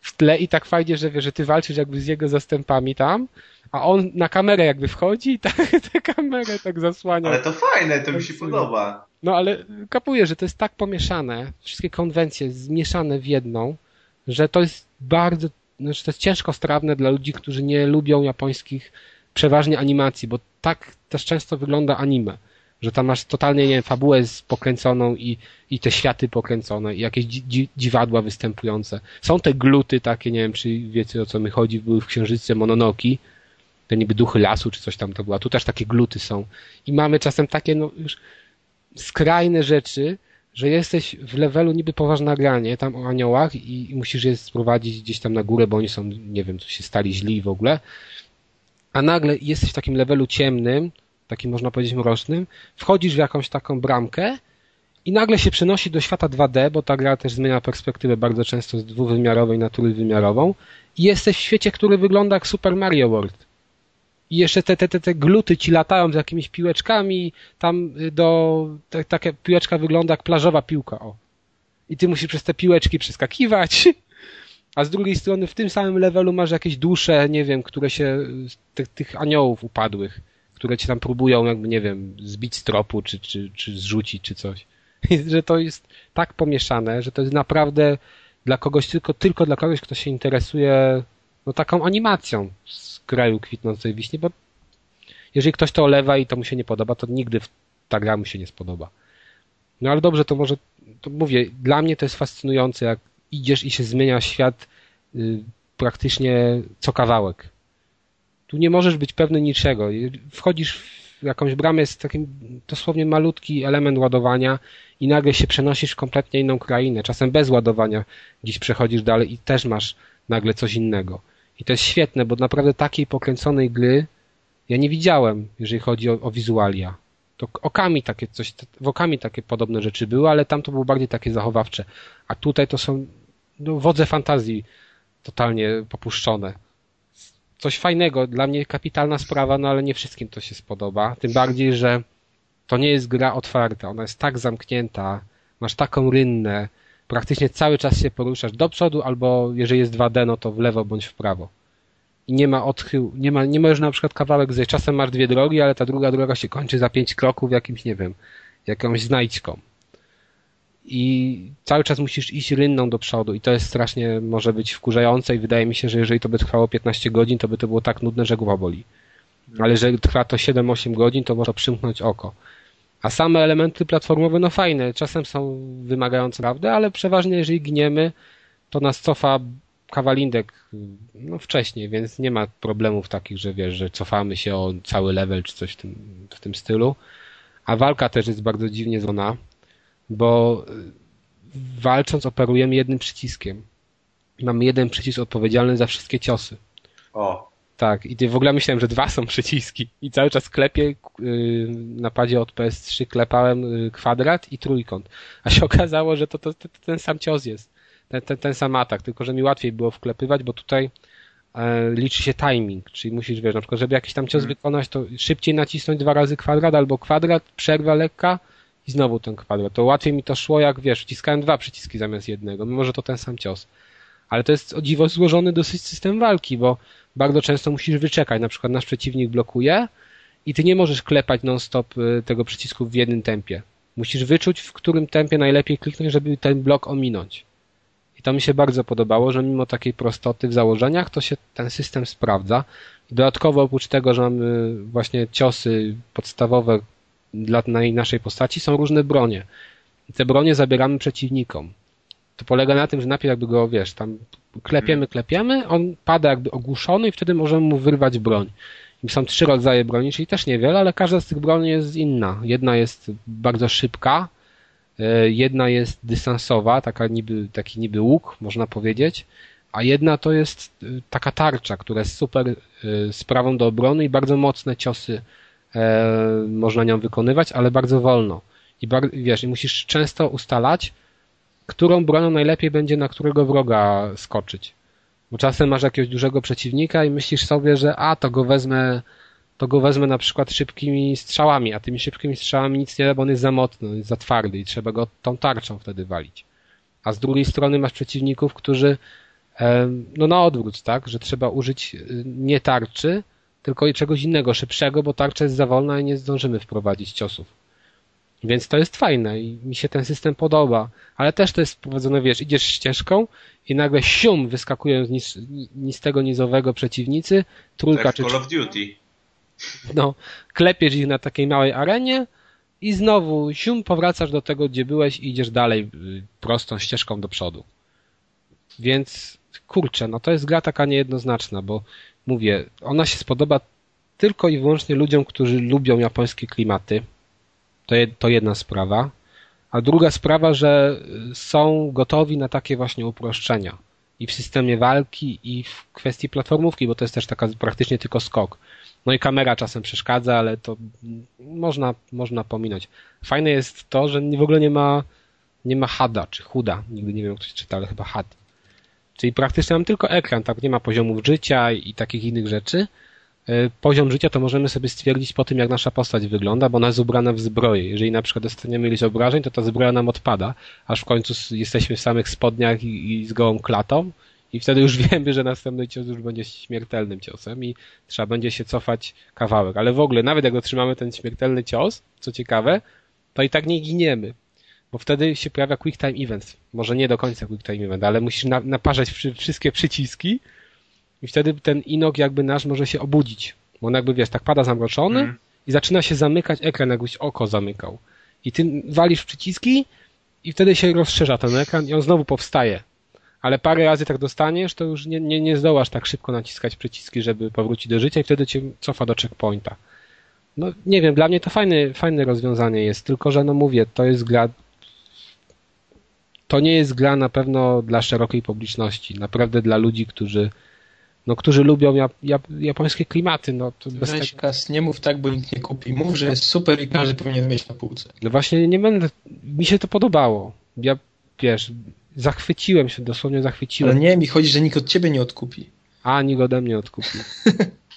w tle i tak fajnie, że wiesz, że ty walczysz jakby z jego zastępami tam, a on na kamerę jakby wchodzi i tak tę kamerę tak zasłania. Ale to fajne, to mi się podoba. No ale kapuję, że to jest tak pomieszane, wszystkie konwencje zmieszane w jedną, że to jest bardzo, znaczy to jest ciężko strawne dla ludzi, którzy nie lubią japońskich przeważnie animacji, bo tak też często wygląda anime że tam masz totalnie, nie wiem, fabułę pokręconą i, i te światy pokręcone i jakieś dzi, dziwadła występujące. Są te gluty takie, nie wiem, czy wiecie o co mi chodzi, były w Księżyce Mononoki, te niby duchy lasu, czy coś tam to była. Tu też takie gluty są. I mamy czasem takie, no już skrajne rzeczy, że jesteś w levelu niby poważne granie, tam o aniołach i, i musisz je sprowadzić gdzieś tam na górę, bo oni są, nie wiem, co się stali źli w ogóle. A nagle jesteś w takim levelu ciemnym, takim można powiedzieć mrocznym, wchodzisz w jakąś taką bramkę i nagle się przenosi do świata 2D, bo ta gra też zmienia perspektywę bardzo często z dwuwymiarowej na trójwymiarową i jesteś w świecie, który wygląda jak Super Mario World. I jeszcze te, te, te, te gluty ci latają z jakimiś piłeczkami, tam y, do, te, taka piłeczka wygląda jak plażowa piłka, o. I ty musisz przez te piłeczki przeskakiwać, a z drugiej strony w tym samym levelu masz jakieś dusze, nie wiem, które się, tych, tych aniołów upadłych które ci tam próbują, jakby, nie wiem, zbić z tropu, czy, czy, czy zrzucić, czy coś. że to jest tak pomieszane, że to jest naprawdę dla kogoś, tylko, tylko dla kogoś, kto się interesuje no, taką animacją z kraju kwitnącej wiśnie, bo jeżeli ktoś to olewa i to mu się nie podoba, to nigdy ta gra mu się nie spodoba. No ale dobrze, to może, to mówię, dla mnie to jest fascynujące, jak idziesz i się zmienia świat y, praktycznie co kawałek. Tu nie możesz być pewny niczego. Wchodzisz w jakąś bramę, jest taki dosłownie malutki element ładowania i nagle się przenosisz w kompletnie inną krainę. Czasem bez ładowania gdzieś przechodzisz dalej i też masz nagle coś innego. I to jest świetne, bo naprawdę takiej pokręconej gry ja nie widziałem, jeżeli chodzi o, o wizualia. To okami takie coś, w okami takie podobne rzeczy były, ale tam to było bardziej takie zachowawcze. A tutaj to są no, wodze fantazji totalnie popuszczone coś fajnego, dla mnie kapitalna sprawa, no ale nie wszystkim to się spodoba. Tym bardziej, że to nie jest gra otwarta, ona jest tak zamknięta, masz taką rynnę, praktycznie cały czas się poruszasz do przodu, albo jeżeli jest 2D, no to w lewo bądź w prawo. I nie ma odchył, nie ma, nie możesz na przykład kawałek zejść. Czasem masz dwie drogi, ale ta druga droga się kończy za pięć kroków jakimś, nie wiem, jakąś znajdźką i cały czas musisz iść rynną do przodu i to jest strasznie może być wkurzające i wydaje mi się, że jeżeli to by trwało 15 godzin, to by to było tak nudne, że głowa boli. Ale jeżeli trwa to 7-8 godzin, to może przymknąć oko. A same elementy platformowe, no fajne, czasem są wymagające prawdy, ale przeważnie jeżeli gniemy, to nas cofa kawalindek no wcześniej, więc nie ma problemów takich, że wiesz, że cofamy się o cały level czy coś w tym, w tym stylu. A walka też jest bardzo dziwnie zona bo walcząc operujemy jednym przyciskiem. Mamy jeden przycisk odpowiedzialny za wszystkie ciosy. O. Tak, i w ogóle myślałem, że dwa są przyciski. I cały czas klepię yy, na padzie od PS3 klepałem yy, kwadrat i trójkąt. A się okazało, że to, to, to ten sam cios jest. Ten, ten, ten sam atak, tylko że mi łatwiej było wklepywać, bo tutaj e, liczy się timing, czyli musisz, wiesz, na przykład, żeby jakiś tam cios hmm. wykonać, to szybciej nacisnąć dwa razy kwadrat albo kwadrat, przerwa lekka, i znowu ten kwadrat. To łatwiej mi to szło, jak wiesz, wciskałem dwa przyciski zamiast jednego, mimo że to ten sam cios. Ale to jest o dziwo złożony dosyć system walki, bo bardzo często musisz wyczekać. Na przykład nasz przeciwnik blokuje i ty nie możesz klepać non-stop y, tego przycisku w jednym tempie. Musisz wyczuć, w którym tempie najlepiej kliknąć, żeby ten blok ominąć. I to mi się bardzo podobało, że mimo takiej prostoty w założeniach, to się ten system sprawdza. Dodatkowo oprócz tego, że mamy właśnie ciosy podstawowe, dla naszej postaci są różne bronie. I te bronie zabieramy przeciwnikom. To polega na tym, że najpierw jakby go, wiesz, tam klepiemy, klepiemy, on pada jakby ogłuszony i wtedy możemy mu wyrwać broń. I są trzy rodzaje broni, czyli też niewiele, ale każda z tych broni jest inna. Jedna jest bardzo szybka, jedna jest dystansowa, taka niby, taki niby łuk, można powiedzieć, a jedna to jest e, taka tarcza, która jest super e, sprawą do obrony i bardzo mocne ciosy e, można nią wykonywać, ale bardzo wolno. I wiesz, musisz często ustalać, którą bronią najlepiej będzie na którego wroga skoczyć. Bo czasem masz jakiegoś dużego przeciwnika i myślisz sobie, że a, to go wezmę, to go wezmę na przykład szybkimi strzałami, a tymi szybkimi strzałami nic nie da, bo on jest za mocny, jest za twardy i trzeba go tą tarczą wtedy walić. A z drugiej strony masz przeciwników, którzy no na odwrót, tak, że trzeba użyć y, nie tarczy, tylko i czegoś innego, szybszego, bo tarcza jest za wolna i nie zdążymy wprowadzić ciosów. Więc to jest fajne i mi się ten system podoba, ale też to jest wprowadzone, wiesz, idziesz ścieżką i nagle sium wyskakują z nis, nistego nizowego przeciwnicy, trójka tak czy... Call of Duty. No, klepiesz ich na takiej małej arenie i znowu sium powracasz do tego, gdzie byłeś i idziesz dalej y, prostą ścieżką do przodu. Więc kurczę, no to jest gra taka niejednoznaczna, bo mówię, ona się spodoba tylko i wyłącznie ludziom, którzy lubią japońskie klimaty. To, je, to jedna sprawa. A druga sprawa, że są gotowi na takie właśnie uproszczenia. I w systemie walki, i w kwestii platformówki, bo to jest też taka praktycznie tylko skok. No i kamera czasem przeszkadza, ale to można, można pominąć. Fajne jest to, że w ogóle nie ma, nie ma HUDa, czy HUDa. Nigdy nie wiem, jak ktoś czyta, ale chyba HUD. Czyli praktycznie mam tylko ekran, tak? Nie ma poziomów życia i takich innych rzeczy. E, poziom życia to możemy sobie stwierdzić po tym, jak nasza postać wygląda, bo ona jest ubrana w zbroję. Jeżeli na przykład dostaniemy ileś obrażeń, to ta zbroja nam odpada, aż w końcu jesteśmy w samych spodniach i, i z gołą klatą i wtedy już wiemy, że następny cios już będzie śmiertelnym ciosem i trzeba będzie się cofać kawałek. Ale w ogóle, nawet jak otrzymamy ten śmiertelny cios, co ciekawe, to i tak nie giniemy bo wtedy się pojawia Quick Time Event. Może nie do końca Quick Time Event, ale musisz na, naparzać przy, wszystkie przyciski i wtedy ten inok jakby nasz może się obudzić. Bo on jakby, wiesz, tak pada zamroczony mm. i zaczyna się zamykać ekran, jakbyś oko zamykał. I ty walisz przyciski i wtedy się rozszerza ten ekran i on znowu powstaje. Ale parę razy tak dostaniesz, to już nie, nie, nie zdołasz tak szybko naciskać przyciski, żeby powrócić do życia i wtedy cię cofa do checkpointa. No nie wiem, dla mnie to fajne, fajne rozwiązanie jest, tylko że no mówię, to jest gra to nie jest gra na pewno dla szerokiej publiczności. Naprawdę dla ludzi, którzy no, którzy lubią jap, jap, japońskie klimaty. No, to bez Weź tak... Kas, nie mów tak, bo nikt nie kupi. Mów, że jest super i każdy powinien mieć na półce. No właśnie nie będę, mi się to podobało. Ja, wiesz, zachwyciłem się, dosłownie zachwyciłem. Ale nie, mi chodzi, że nikt od ciebie nie odkupi. A, nikt ode mnie odkupi.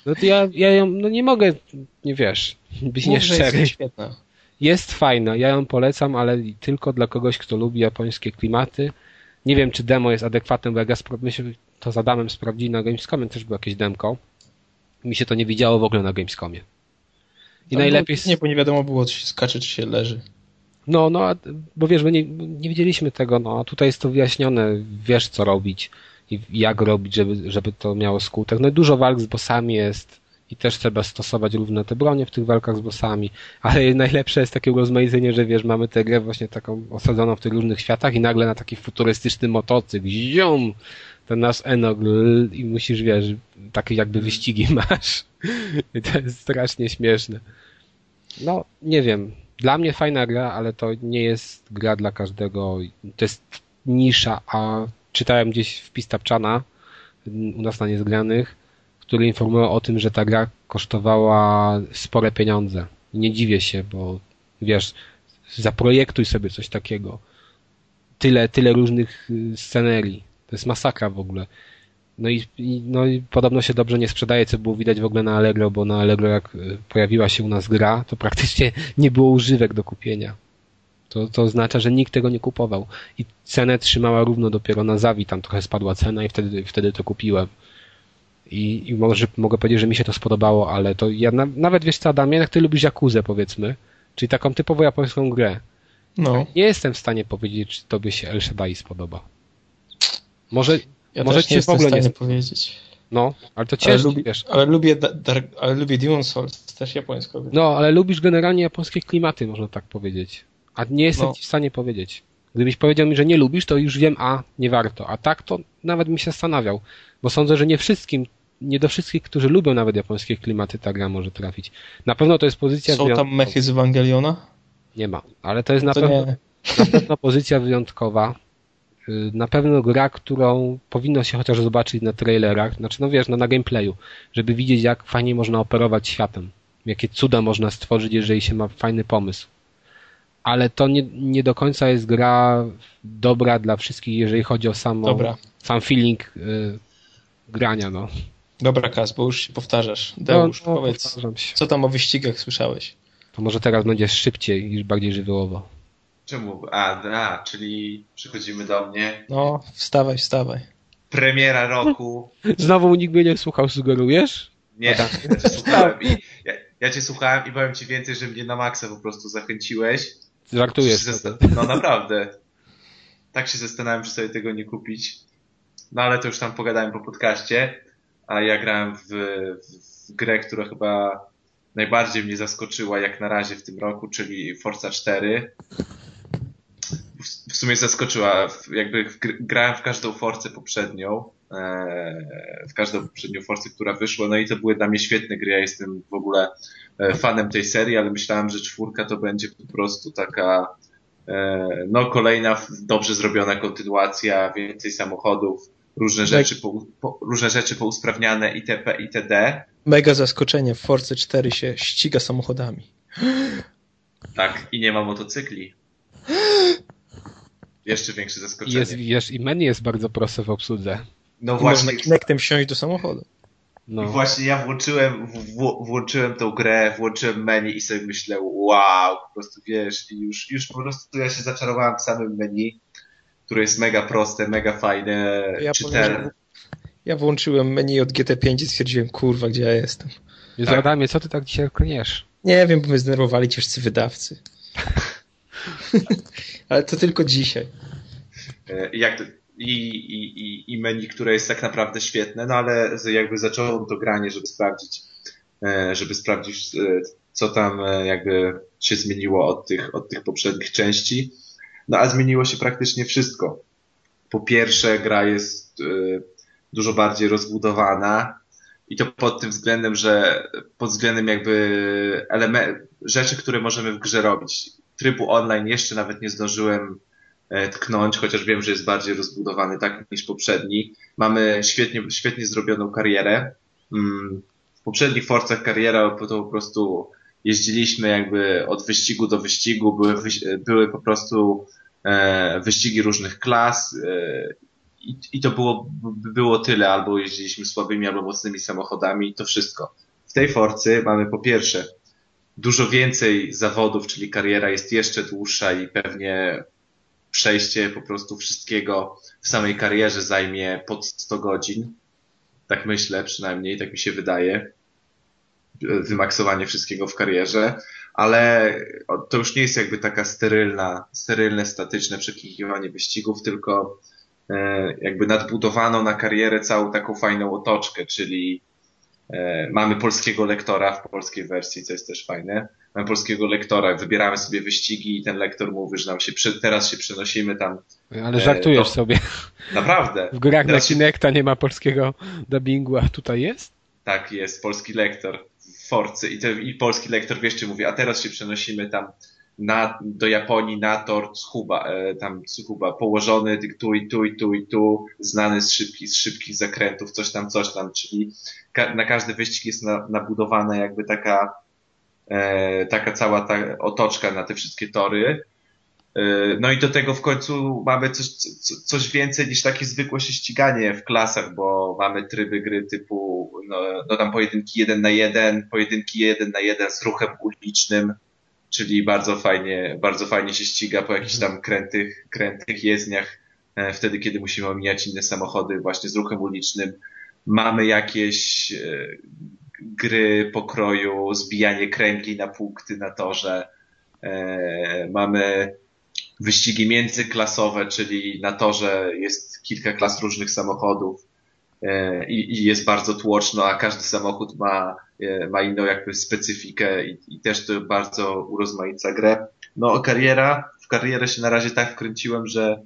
No to ja, ja ją, no nie mogę, nie wiesz, być Mów, nieszczery. Jest świetna. Jest fajna, ja ją polecam, ale tylko dla kogoś, kto lubi japońskie klimaty. Nie wiem, czy demo jest adekwatne, bo jak ja myślę, to za Adamem sprawdzili na Gamescomie, też było jakieś demko. Mi się to nie widziało w ogóle na Gamescomie. I Tam najlepiej... Nie, bo nie wiadomo było, czy się skacze, czy się leży. No, no, bo wiesz, my nie, nie widzieliśmy tego, no, a tutaj jest to wyjaśnione, wiesz co robić i jak robić, żeby, żeby to miało skutek. No dużo walk z bossami jest, i też trzeba stosować równe te bronie w tych walkach z bossami, ale najlepsze jest takie rozmaicenie, że wiesz, mamy tę grę właśnie taką osadzoną w tych różnych światach i nagle na taki futurystyczny motocykl, ziom, ten nasz Enog i musisz, wiesz, takie jakby wyścigi masz. I to jest strasznie śmieszne. No, nie wiem. Dla mnie fajna gra, ale to nie jest gra dla każdego. To jest nisza, a czytałem gdzieś wpis Tapczana u nas na niezgranych, który informują o tym, że ta gra kosztowała spore pieniądze. Nie dziwię się, bo wiesz, zaprojektuj sobie coś takiego. Tyle, tyle różnych y, scenerii. To jest masakra w ogóle. No i, no i podobno się dobrze nie sprzedaje, co było widać w ogóle na Allegro, bo na Allegro jak y, pojawiła się u nas gra, to praktycznie nie było używek do kupienia. To, to oznacza, że nikt tego nie kupował. I cenę trzymała równo dopiero na Zawi, tam trochę spadła cena i wtedy, wtedy to kupiłem. I, i może mogę powiedzieć, że mi się to spodobało, ale to ja na, nawet wiesz co, Adamie, jak ty lubisz Jakuzę, powiedzmy, czyli taką typowo japońską grę. No. Nie jestem w stanie powiedzieć, czy tobie się El Shaddai spodoba. Może, ja może ci się w ogóle nie powiedzieć. No, ale to ciężko, ale lubi, wiesz. Ale lubię, Dark, ale lubię Demon Souls, też japońsko. No, ale lubisz generalnie japońskie klimaty, można tak powiedzieć. A nie jestem no. ci w stanie powiedzieć. Gdybyś powiedział mi, że nie lubisz, to już wiem, a nie warto. A tak to nawet mi się zastanawiał. Bo sądzę, że nie wszystkim nie do wszystkich, którzy lubią nawet japońskie klimaty, ta gra może trafić. Na pewno to jest pozycja... Są tam mechy z Ewangeliona? Nie ma, ale to jest na, pewno, na pewno pozycja wyjątkowa. Y, na pewno gra, którą powinno się chociaż zobaczyć na trailerach, znaczy no wiesz, no na gameplayu, żeby widzieć jak fajnie można operować światem. Jakie cuda można stworzyć, jeżeli się ma fajny pomysł. Ale to nie, nie do końca jest gra dobra dla wszystkich, jeżeli chodzi o samo, dobra. sam feeling y, grania, no. Dobra, Kas, bo już się powtarzasz. Deusz, no, no, powiedz, co tam o wyścigach słyszałeś? To może teraz będzie szybciej i bardziej żywiołowo. Czemu? A, a, czyli przychodzimy do mnie. No, wstawaj, wstawaj. premiera roku. Znowu nikt mnie nie słuchał, sugerujesz? Nie, ja cię słuchałem i, ja, ja cię słuchałem i powiem ci więcej, że mnie na maksa po prostu zachęciłeś. Żartujesz. No naprawdę. Tak się zastanawiam, czy sobie tego nie kupić. No ale to już tam pogadałem po podcaście, a ja grałem w, w grę, która chyba najbardziej mnie zaskoczyła jak na razie w tym roku, czyli Forza 4. W sumie zaskoczyła, jakby grałem w każdą Forcę poprzednią, e, w każdą poprzednią Forcę, która wyszła, no i to były dla mnie świetne gry, ja jestem w ogóle e, fanem tej serii, ale myślałem, że czwórka to będzie po prostu taka e, no kolejna dobrze zrobiona kontynuacja, więcej samochodów, różne rzeczy, po, po, różne rzeczy pousprawniane itp. itd. Mega zaskoczenie, w Force 4 się ściga samochodami. Tak, i nie ma motocykli. Jeszcze większe zaskoczenie. Jest, wiesz, i menu jest bardzo proste w obsłudze. No I właśnie. Można Kinectem wsiąść do samochodu. No. I właśnie ja włączyłem, w, włączyłem tą grę, włączyłem menu i sobie myślę, wow, po prostu wiesz, i już, już po prostu ja się zaczarowałem samym menu które jest mega proste, mega fajne, ja czytelne. Ja włączyłem menu od GT5 i stwierdziłem, kurwa, gdzie ja jestem. Jezu, tak. Adamie, co ty tak dzisiaj klniesz? Nie wiem, bo mnie zdenerwowali ciężcy wydawcy. Ale to tylko dzisiaj. E, jak to, i, i, i menu, które jest tak naprawdę świetne, no ale jakby zacząłem to granie, żeby sprawdzić, e, żeby sprawdzić, e, co tam jakby się zmieniło od tych, od tych poprzednich części. No a zmieniło się praktycznie wszystko. Po pierwsze, gra jest dużo bardziej rozbudowana i to pod tym względem, że pod względem jakby element, rzeczy, które możemy w grze robić. Trybu online jeszcze nawet nie zdążyłem e, tknąć, chociaż wiem, że jest bardziej rozbudowany tak niż poprzedni. Mamy świetnie, świetnie zrobioną karierę. Mm, w poprzednich Forcach kariera to po prostu jeździliśmy jakby od wyścigu do wyścigu, były, były po prostu e, wyścigi różnych klas e, i, i to było, było tyle, albo jeździliśmy słabymi, albo mocnymi samochodami, to wszystko. W tej Forcy mamy po pierwsze dużo więcej zawodów, czyli kariera jest jeszcze dłuższa i pewnie przejście po prostu wszystkiego w samej karierze zajmie pod 100 godzin. Tak myślę przynajmniej, tak mi się wydaje wymaksowanie wszystkiego w karierze, ale to już nie jest jakby taka sterylna, sterylne, statyczne przeklikiwanie wyścigów, tylko e, jakby nadbudowano na karierę całą taką fajną otoczkę, czyli mamy polskiego lektora w polskiej wersji, co jest też fajne. Mamy polskiego lektora, wybieramy sobie wyścigi i ten lektor mówi, że nam się teraz się przenosimy tam. Ale e, żartujesz do... sobie. Naprawdę. W grach teraz na Kinecta się... nie ma polskiego dubbingu, a tutaj jest? Tak, jest polski lektor. Forcy i, te, i polski lektor wiesz, mówi, a teraz się przenosimy tam na, do Japonii na tor Tsukuba, e, tam Tsukuba, położony tu i tu i tu i tu, znany z szybkich, z szybkich zakrętów, coś tam, coś tam, czyli ka na każdy wyścig jest na, nabudowana jakby taka, e, taka cała ta otoczka na te wszystkie tory, E, no i do tego w końcu mamy coś, coś więcej niż takie zwykłe się ściganie w klasach, bo mamy tryby gry typu, no, no tam pojedynki jeden na jeden, pojedynki jeden na jeden z ruchem ulicznym, czyli bardzo fajnie, bardzo fajnie się ściga po jakichś tam krętych, krętych jezdniach, e, wtedy kiedy musimy omijać inne samochody właśnie z ruchem ulicznym. Mamy jakieś e, gry pokroju, zbijanie kręgli na punkty na torze, mamy wyścigi międzyklasowe, czyli na torze jest kilka klas różnych samochodów e, i, i jest bardzo tłoczno, a każdy samochód ma, e, ma inną jakby specyfikę i, i też to bardzo urozmaica grę. No kariera, w karierę się na razie tak wkręciłem, że,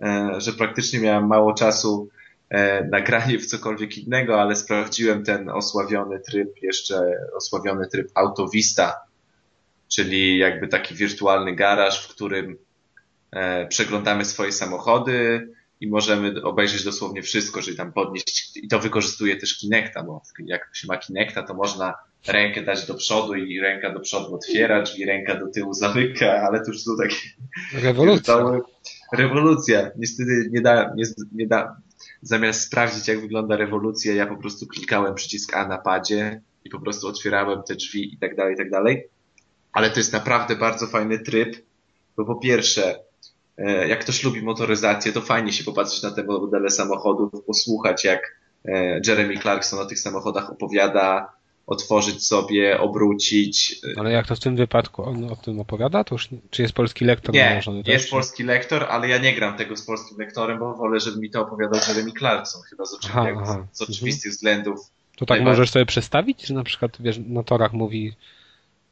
e, że praktycznie miałem mało czasu na granie w cokolwiek innego, ale sprawdziłem ten osławiony tryb, jeszcze osławiony tryb Autovista, czyli jakby taki wirtualny garaż, w którym E, przeglądamy swoje samochody i możemy obejrzeć dosłownie wszystko, czyli tam podnieść, i to wykorzystuje też Kinecta, bo jak się ma Kinecta, to można rękę dać do przodu i ręka do przodu otwiera drzwi, ręka do tyłu zamyka, ale to już są takie... Rewolucja. Rewolucja. Niestety nie da, nie, nie da, zamiast sprawdzić jak wygląda rewolucja, ja po prostu klikałem przycisk A na padzie i po prostu otwierałem te drzwi i tak dalej, i tak dalej. Ale to jest naprawdę bardzo fajny tryb, bo po pierwsze jak ktoś lubi motoryzację, to fajnie się popatrzeć na te modele samochodów, posłuchać jak e, Jeremy Clarkson o tych samochodach opowiada, otworzyć sobie, obrócić. Ale jak to w tym wypadku on o tym opowiada? To już, czy jest polski lektor? Nie, jest polski lektor, ale ja nie gram tego z polskim lektorem, bo wolę, żeby mi to opowiadał Jeremy Clarkson, chyba z, aha, aha. z oczywistych mhm. względów. To tak możesz sobie przedstawić, że na przykład wiesz, na torach mówi,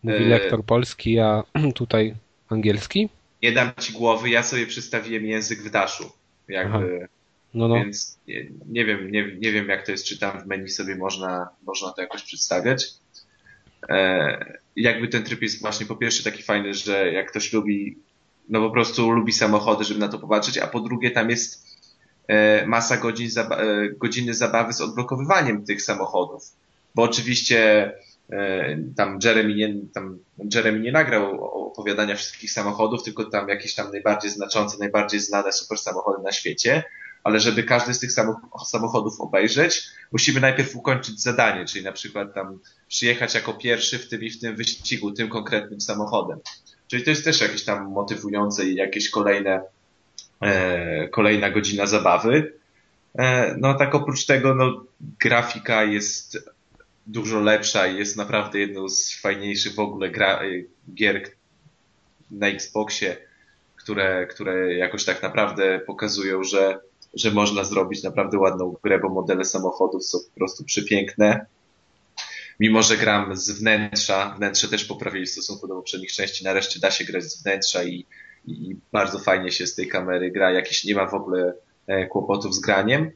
mówi e, lektor polski, a tutaj angielski? Nie dam ci głowy, ja sobie przedstawiłem język w daszu. Jakby... Aha no, no. Więc nie, nie, wiem, nie, nie wiem jak to jest, czy tam w menu sobie można, można to jakoś przedstawiać. E, jakby ten tryb jest właśnie po pierwsze taki fajny, że jak ktoś lubi, no po prostu lubi samochody, żeby na to popatrzeć, a po drugie tam jest e, masa godzin, zaba e, godziny zabawy z odblokowywaniem tych samochodów. Bo oczywiście e, tam Jeremy nie, tam Jeremy nie nagrał opowiadania wszystkich samochodów, tylko tam jakieś tam najbardziej znaczące, najbardziej znane super samochody na świecie ale żeby każdy z tych samochodów obejrzeć, musimy najpierw ukończyć zadanie, czyli na przykład tam przyjechać jako pierwszy w tym i w tym wyścigu, tym konkretnym samochodem. Czyli to jest też jakieś tam motywujące i jakieś kolejne, e, kolejna godzina zabawy. E, no tak oprócz tego, no grafika jest dużo lepsza i jest naprawdę jedną z fajniejszych w ogóle gra, gier na Xboxie, które, które jakoś tak naprawdę pokazują, że że można zrobić naprawdę wnętrzną grę, bo modele samochodów są po prostu przepiękne. Mimo, że gram z wnętrza, wnętrze też poprawili w stosunku do poprzednich części, nareszcie da się grać z wnętrza i, i bardzo fajnie się z tej kamery gra, jakieś nie ma w ogóle e, kłopotów z graniem.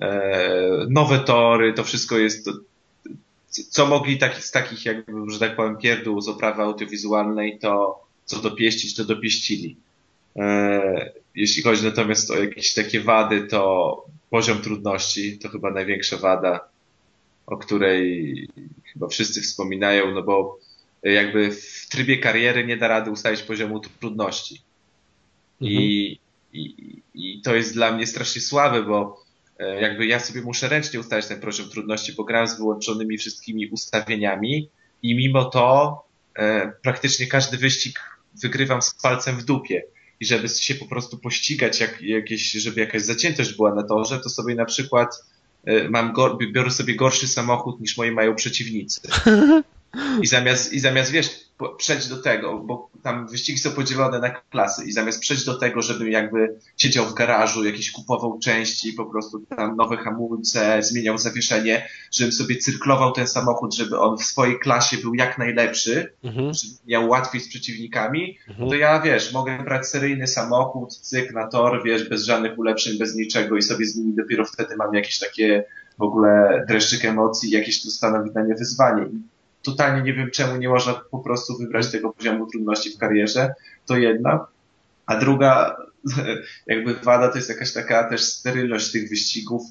E, nowe tory, to wszystko jest co mogli taki, z takich jakby, że tak powiem, pierdół z oprawy audiowizualnej, to co dopieścić, to dopieścili. E, jeśli chodzi natomiast o jakieś takie wady, to poziom trudności to chyba największa wada, o której chyba wszyscy wspominają, no bo jakby w trybie kariery nie da rady ustalić poziomu trudności. Mhm. I, i, I to jest dla mnie strasznie słabe, bo e, jakby ja sobie muszę ręcznie ustalić ten poziom trudności, bo gram z wyłączonymi wszystkimi ustawieniami i mimo to e, praktycznie każdy wyścig wygrywam z palcem w dupie i żeby się po prostu pościgać, jak, jakieś, żeby jakaś zaciętość była na torze, to sobie na przykład e, mam, biorę sobie gorszy samochód niż moi mają przeciwnicy. I zamiast, i zamiast wiesz, przejść do tego, bo tam wyścigi są podzielone na klasy i zamiast przejść do tego, żebym jakby siedział w garażu, jakiś kupował części, po prostu tam nowe hamulce, zmieniał zawieszenie, żebym sobie cyrklował ten samochód, żeby on w swojej klasie był jak najlepszy, mhm. żeby miał łatwiej z przeciwnikami, mhm. to ja, wiesz, mogę brać seryjny samochód, cyk na tor, wiesz, bez żadnych ulepszeń, bez niczego i sobie z nimi dopiero wtedy mam jakieś takie w ogóle dreszczyk emocji, jakieś to stanowi dla mnie wyzwanie totalnie nie wiem, czemu nie można po prostu wybrać tego poziomu trudności w karierze. To jedna. A druga, jakby wada, to jest jakaś taka też sterylność tych wyścigów,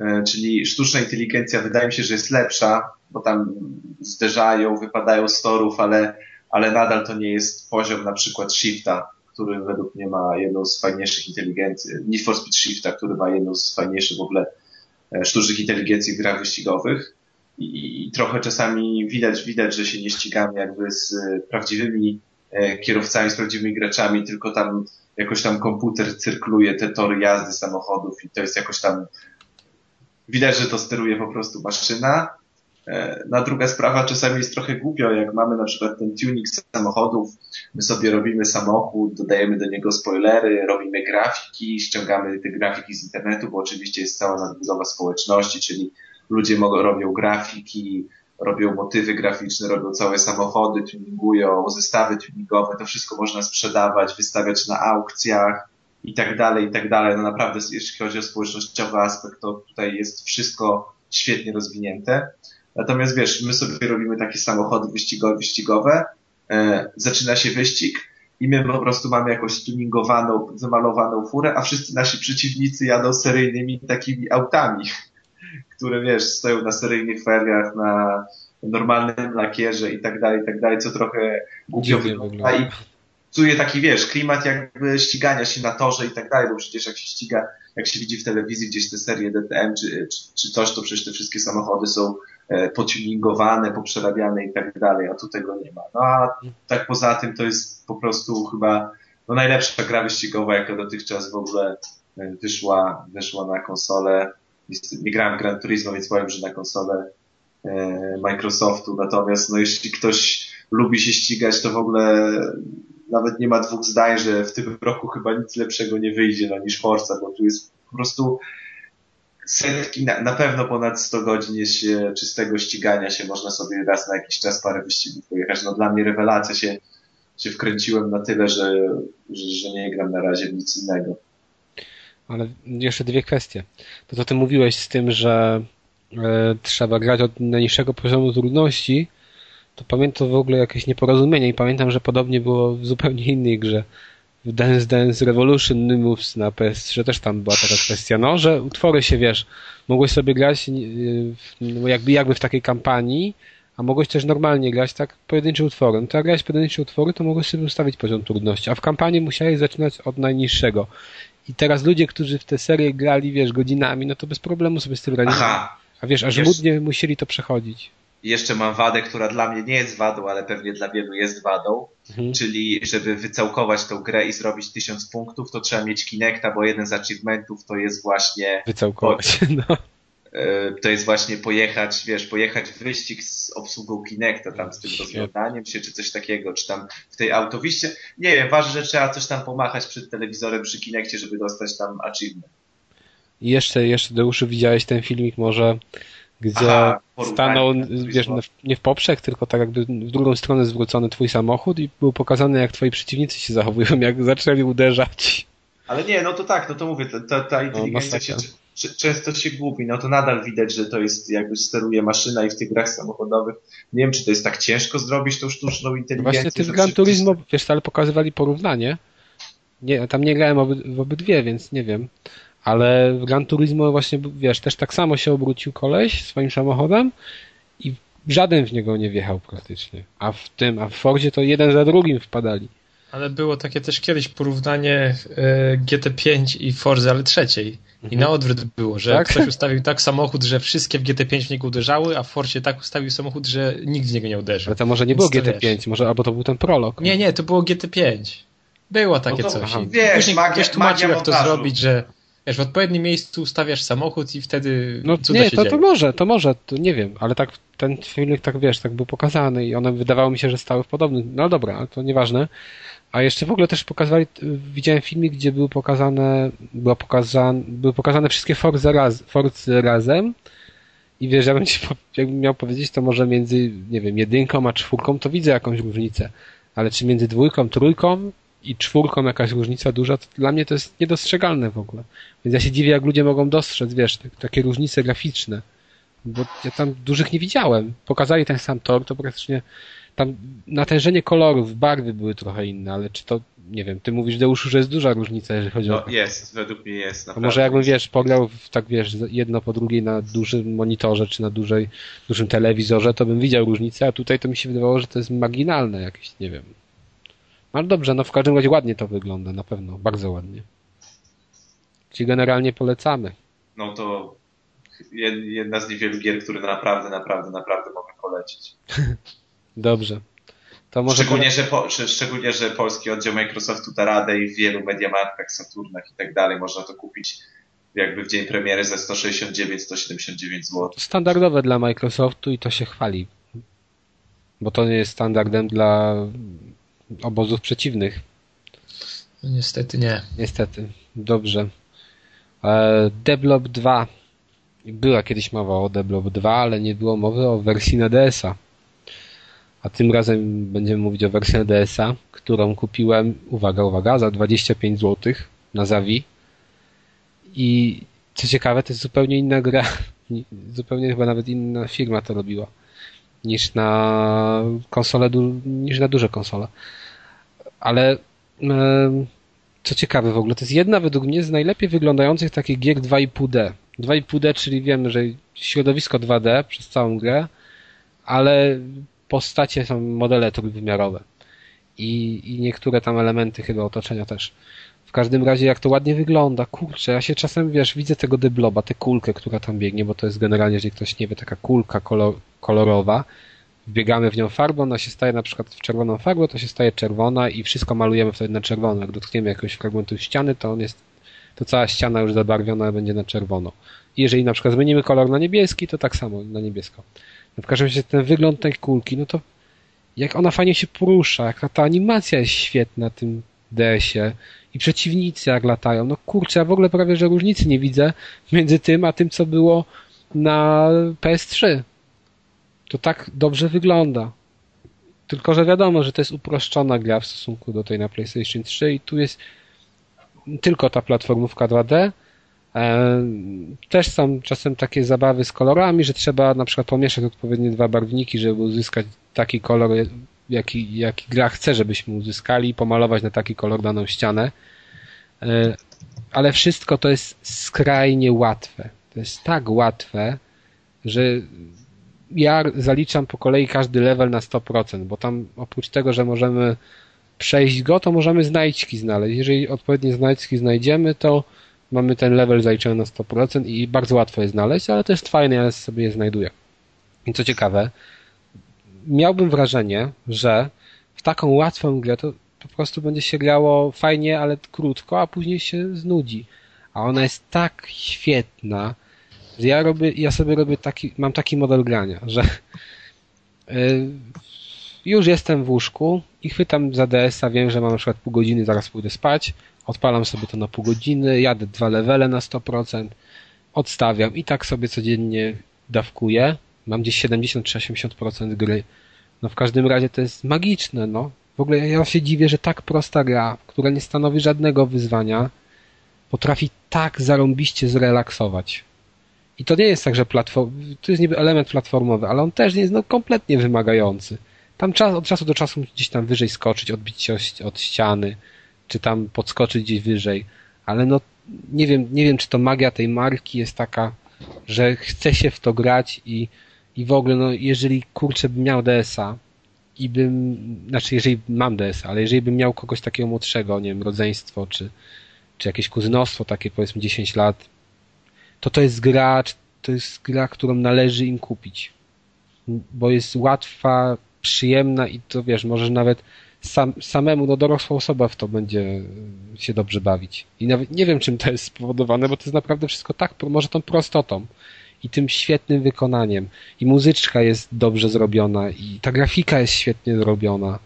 e, czyli sztuczna inteligencja wydaje mi się, że jest lepsza, bo tam zderzają, wypadają z torów, ale, ale nadal to nie jest poziom na przykład Shifta, który według mnie ma jedną z fajniejszych inteligencji, Need for Speed Shifta, który ma jedną z fajniejszych w ogóle e, sztucznych inteligencji w grach wyścigowych i, trochę czasami widać, widać, że się nie ścigamy jakby z prawdziwymi e, kierowcami, z prawdziwymi graczami, tylko tam jakoś tam komputer cyrkluje te tory jazdy samochodów i to jest jakoś tam widać, że to steruje po prostu maszyna. E, na druga sprawa czasami jest trochę głupio, jak mamy na przykład ten tuning samochodów, my sobie robimy samochód, dodajemy do niego spoilery, robimy grafiki, ściągamy te grafiki z internetu, bo oczywiście jest cała nadbudowa społeczności, czyli ludzie mogą, robią grafiki, robią motywy graficzne, robią całe samochody, tuningują, zestawy tuningowe, to wszystko można sprzedawać, wystawiać na aukcjach i tak dalej, i tak dalej. No naprawdę, jeśli chodzi o społecznościowy aspekt, to tutaj jest wszystko świetnie rozwinięte. Natomiast wiesz, my sobie robimy takie samochody wyścigowe, wyścigowe e, zaczyna się wyścig i my po prostu mamy jakąś tuningowaną, wymalowaną furę, a wszyscy nasi przeciwnicy jadą seryjnymi takimi autami które wiesz, stoją na seryjnych feriach, na normalnym lakierze i tak dalej, i tak dalej, co trochę głupio wygląda i czuje taki, wiesz, klimat jakby ścigania się na torze i tak dalej, bo przecież jak się ściga, jak się widzi w telewizji gdzieś te serie DTM czy, czy, czy coś, to przecież te wszystkie samochody są e, potuningowane, poprzerabiane i tak dalej, a tu tego nie ma. No a tak poza tym to jest po prostu chyba no najlepsza gra wyścigowa, jaka dotychczas w ogóle e, wyszła, wyszła na konsolę. Nie grałem Gran Turismo, więc powiem, że na konsolę e, Microsoftu. Natomiast no jeśli ktoś lubi się ścigać, to w ogóle nawet nie ma dwóch zdań, że w tym roku chyba nic lepszego nie wyjdzie no, niż Forza, bo tu jest po prostu setki, na, na pewno ponad 100 godzin jest się, czystego ścigania się, można sobie raz na jakiś czas parę wyścigów pojechać. No dla mnie rewelacja się, się wkręciłem na tyle, że, że, że nie gram na razie nic innego. Ale jeszcze dwie kwestie. To co ty mówiłeś z tym, że e, trzeba grać od najniższego poziomu trudności, to pamiętam w ogóle jakieś nieporozumienie i pamiętam, że podobnie było w zupełnie innej grze. W Dance Dance Revolution Moves na PS3 też tam była taka kwestia, no, że utwory się, wiesz, mogłeś sobie grać no, jakby, jakby w takiej kampanii, a mogłeś też normalnie grać tak pojedyncze utwory. No to jak grałeś pojedyncze utwory, to mogłeś sobie ustawić poziom trudności, a w kampanii musiałeś zaczynać od najniższego. I teraz ludzie, którzy w tę serię grali, wiesz, godzinami, no to bez problemu sobie z tym radzili. A wiesz, aż żmudnie musieli to przechodzić jeszcze mam wadę, która dla mnie nie jest wadą, ale pewnie dla wielu jest wadą, mhm. czyli żeby wycałkować tą grę i zrobić tysiąc punktów, to trzeba mieć Kinecta, bo jeden z achievementów to jest właśnie... Wycałkować, no. E, to jest właśnie pojechać, wiesz, pojechać w wyścig z obsługą Kinecta, tam z tym rozglądaniem się, czy coś takiego, czy tam w tej autowiście. Nie wiem, ważne, że trzeba coś tam pomachać przed telewizorem przy Kinekcie, żeby dostać tam achievement. I jeszcze, jeszcze Deuszu widziałeś ten filmik może gdzie Aha, stanął, wiesz, nie w poprzek, tylko tak jakby w drugą stronę zwrócony twój samochód i był pokazany, jak twoi przeciwnicy się zachowują, jak zaczęli uderzać. Ale nie, no to tak, no to mówię, ta, ta no, inteligencja no, się, często się gubi, no to nadal widać, że to jest jakby steruje maszyna i w tych grach samochodowych nie wiem, czy to jest tak ciężko zrobić tą sztuczną inteligencję. Właśnie ty w Gran Turismo, wiesz, ale pokazywali porównanie. Nie, tam nie grałem oby, w obydwie, więc nie wiem ale w Gran Turismo właśnie, wiesz, też tak samo się obrócił koleś swoim samochodem i żaden w niego nie wjechał praktycznie. A w tym, a w Fordzie to jeden za drugim wpadali. Ale było takie też kiedyś porównanie e, GT5 i Forza, ale trzeciej. I mhm. na odwrót było, że tak? ktoś ustawił tak samochód, że wszystkie w GT5 w niego uderzały, a w Forcie tak ustawił samochód, że nikt w niego nie uderzył. Ale to może nie Więc było GT5, wiesz. może albo to był ten prolog. Nie, nie, to było GT5. Było takie no to, coś. Wiesz, Później magia, ktoś tłumaczył, jak to zrobić, że Wiesz, w odpowiednim miejscu ustawiasz samochód i wtedy no, nie, to, to może, to może, to nie wiem, ale tak ten filmik tak wiesz, tak był pokazany i one wydawało mi się, że stały w podobnym. No dobra, ale to nieważne. A jeszcze w ogóle też pokazywali, widziałem filmik, gdzie były pokazane, była pokazane, były pokazane wszystkie Forza raz, razem i wiesz, ja bym ci, jakbym miał powiedzieć, to może między, nie wiem, jedynką a czwórką to widzę jakąś różnicę, ale czy między dwójką, trójką i czwórką jakaś różnica duża, to dla mnie to jest niedostrzegalne w ogóle. Więc ja się dziwię, jak ludzie mogą dostrzec, wiesz, takie różnice graficzne. Bo ja tam dużych nie widziałem. Pokazali ten sam tor, to praktycznie tam natężenie kolorów, barwy były trochę inne, ale czy to, nie wiem, ty mówisz Deuszu, że jest duża różnica, jeżeli chodzi no, o... jest, według mnie jest. To może jakbym, wiesz, pograł w, tak, wiesz, jedno po drugiej na dużym monitorze, czy na dużej, dużym telewizorze, to bym widział różnicę, a tutaj to mi się wydawało, że to jest marginalne jakieś, nie wiem. Ale dobrze, no w każdym razie ładnie to wygląda, na pewno, bardzo ładnie. Czyli generalnie polecamy. No to jedna z niewielu gier, które naprawdę, naprawdę, naprawdę mogę polecić. Dobrze. To może szczególnie, że po, szczególnie, że polski oddział Microsoftu da radę i w wielu Mediamarktach, Saturnach i tak dalej można to kupić jakby w dzień premiery za 169-179 zł. Standardowe dla Microsoftu i to się chwali. Bo to nie jest standardem dla obozów przeciwnych. No niestety nie. Niestety. Dobrze. E, Deblop 2. Była kiedyś mowa o Deblop 2, ale nie było mowy o wersji na DS-a. A tym razem będziemy mówić o wersji DS-a, którą kupiłem, uwaga, uwaga, za 25 zł na Zawi. I co ciekawe, to jest zupełnie inna gra. Zupełnie chyba nawet inna firma to robiła niż na konsole, niż na duże konsole. Ale co ciekawe w ogóle, to jest jedna według mnie z najlepiej wyglądających takich gier 2,5D. 2,5D, czyli wiemy, że środowisko 2D przez całą grę, ale postacie są modele trójwymiarowe. I, I niektóre tam elementy chyba otoczenia też. W każdym razie jak to ładnie wygląda, kurczę, ja się czasem, wiesz, widzę tego dybloba, tę kulkę, która tam biegnie, bo to jest generalnie, jeżeli ktoś nie wie, taka kulka kolor, kolorowa, wbiegamy w nią farbą, ona się staje na przykład w czerwoną farbę, to się staje czerwona i wszystko malujemy wtedy na czerwono. Jak dotkniemy jakiegoś fragmentu ściany, to on jest, to cała ściana już zabarwiona będzie na czerwono. I jeżeli na przykład zmienimy kolor na niebieski, to tak samo na niebiesko. W każdym razie ten wygląd tej kulki, no to jak ona fajnie się porusza, jak ta animacja jest świetna na tym DS-ie i przeciwnicy jak latają. No kurczę, ja w ogóle prawie, że różnicy nie widzę między tym, a tym, co było na PS3. To tak dobrze wygląda. Tylko, że wiadomo, że to jest uproszczona gra w stosunku do tej na PlayStation 3 i tu jest tylko ta platformówka 2D. E, też są czasem takie zabawy z kolorami, że trzeba na przykład pomieszać odpowiednie dwa barwniki, żeby uzyskać taki kolor, jaki, jaki gra chce, żebyśmy uzyskali, pomalować na taki kolor daną ścianę. E, ale wszystko to jest skrajnie łatwe. To jest tak łatwe, że ja zaliczam po kolei każdy level na 100%, bo tam oprócz tego, że możemy przejść go, to możemy znajdźki znaleźć. Jeżeli odpowiednie znajdźki znajdziemy, to mamy ten level zaliczony na 100% i bardzo łatwo je znaleźć, ale to jest fajne, ja sobie je znajduję. I co ciekawe, miałbym wrażenie, że w taką łatwą grę to po prostu będzie się grało fajnie, ale krótko, a później się znudzi. A ona jest tak świetna, że ja robię, ja sobie robię taki, mam taki model grania, że yy, już jestem w łóżku i chwytam za DS-a, wiem, że mam na przykład pół godziny, zaraz pójdę spać, odpalam sobie to na pół godziny, jadę dwa levele na 100%, odstawiam i tak sobie codziennie dawkuję. Mam gdzieś 70 80% gry. No w każdym razie to jest magiczne, no. W ogóle ja się dziwię, że tak prosta gra, która nie stanowi żadnego wyzwania, potrafi tak zarąbiście zrelaksować. I to nie jest tak, że platform, to jest niby element platformowy, ale on też nie jest no, kompletnie wymagający. Tam czas, od czasu do czasu gdzieś tam wyżej skoczyć, odbić się od ściany, czy tam podskoczyć gdzieś wyżej, ale no nie wiem, nie wiem, czy to magia tej marki jest taka, że chce się w to grać i, i w ogóle, no jeżeli kurczę bym miał DS-a i bym, znaczy jeżeli mam DS, ale jeżeli bym miał kogoś takiego młodszego, nie wiem, rodzeństwo, czy, czy jakieś kuzynostwo takie powiedzmy 10 lat, to to jest gra, to jest gra, którą należy im kupić. Bo jest łatwa, przyjemna i to wiesz, możesz nawet sam, samemu, no dorosła osoba w to będzie się dobrze bawić. I nawet nie wiem, czym to jest spowodowane, bo to jest naprawdę wszystko tak, może tą prostotą i tym świetnym wykonaniem. I muzyczka jest dobrze zrobiona, i ta grafika jest świetnie zrobiona.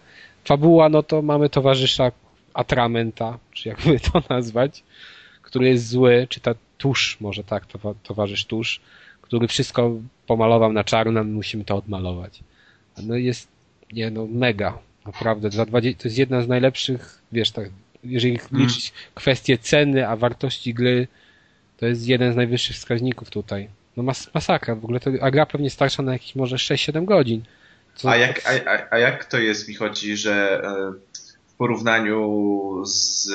Fabuła, no to mamy towarzysza Atramenta, czy jakby to nazwać, który jest zły, czy ta tusz, może tak, towarzysz tusz, który wszystko pomalował na czarno, musimy to odmalować. No jest, nie no, mega. Naprawdę, za 20, to jest jedna z najlepszych, wiesz, tak, jeżeli hmm. liczyć kwestie ceny, a wartości gry, to jest jeden z najwyższych wskaźników tutaj. No mas masakra, w ogóle to, a gra pewnie starsza na jakieś może 6-7 godzin. Co... A, jak, a, a, a jak to jest, mi chodzi, że e, w porównaniu z,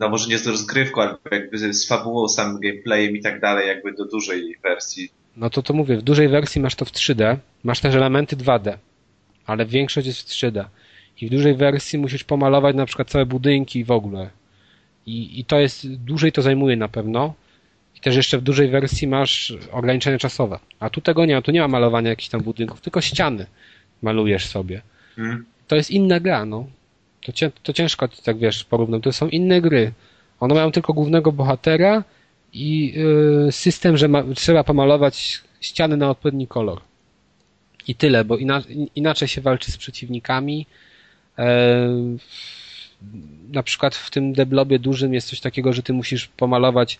no może nie z rozgrywką, ale jakby z fabułą, samym gameplayem i tak dalej, jakby do dużej wersji. No to to mówię, w dużej wersji masz to w 3D, masz też elementy 2D, ale większość jest w 3D. I w dużej wersji musisz pomalować na przykład całe budynki w ogóle. I, I to jest, dłużej to zajmuje na pewno. I też jeszcze w dużej wersji masz ograniczenia czasowe. A tu tego nie ma, tu nie ma malowania jakichś tam budynków, tylko ściany malujesz sobie. Hmm. To jest inna gra, no. To, cię, to ciężko tak wiesz porównać. To są inne gry. One mają tylko głównego bohatera i yy, system, że ma, trzeba pomalować ściany na odpowiedni kolor. I tyle, bo inaczej się walczy z przeciwnikami, na przykład w tym deblobie dużym jest coś takiego, że ty musisz pomalować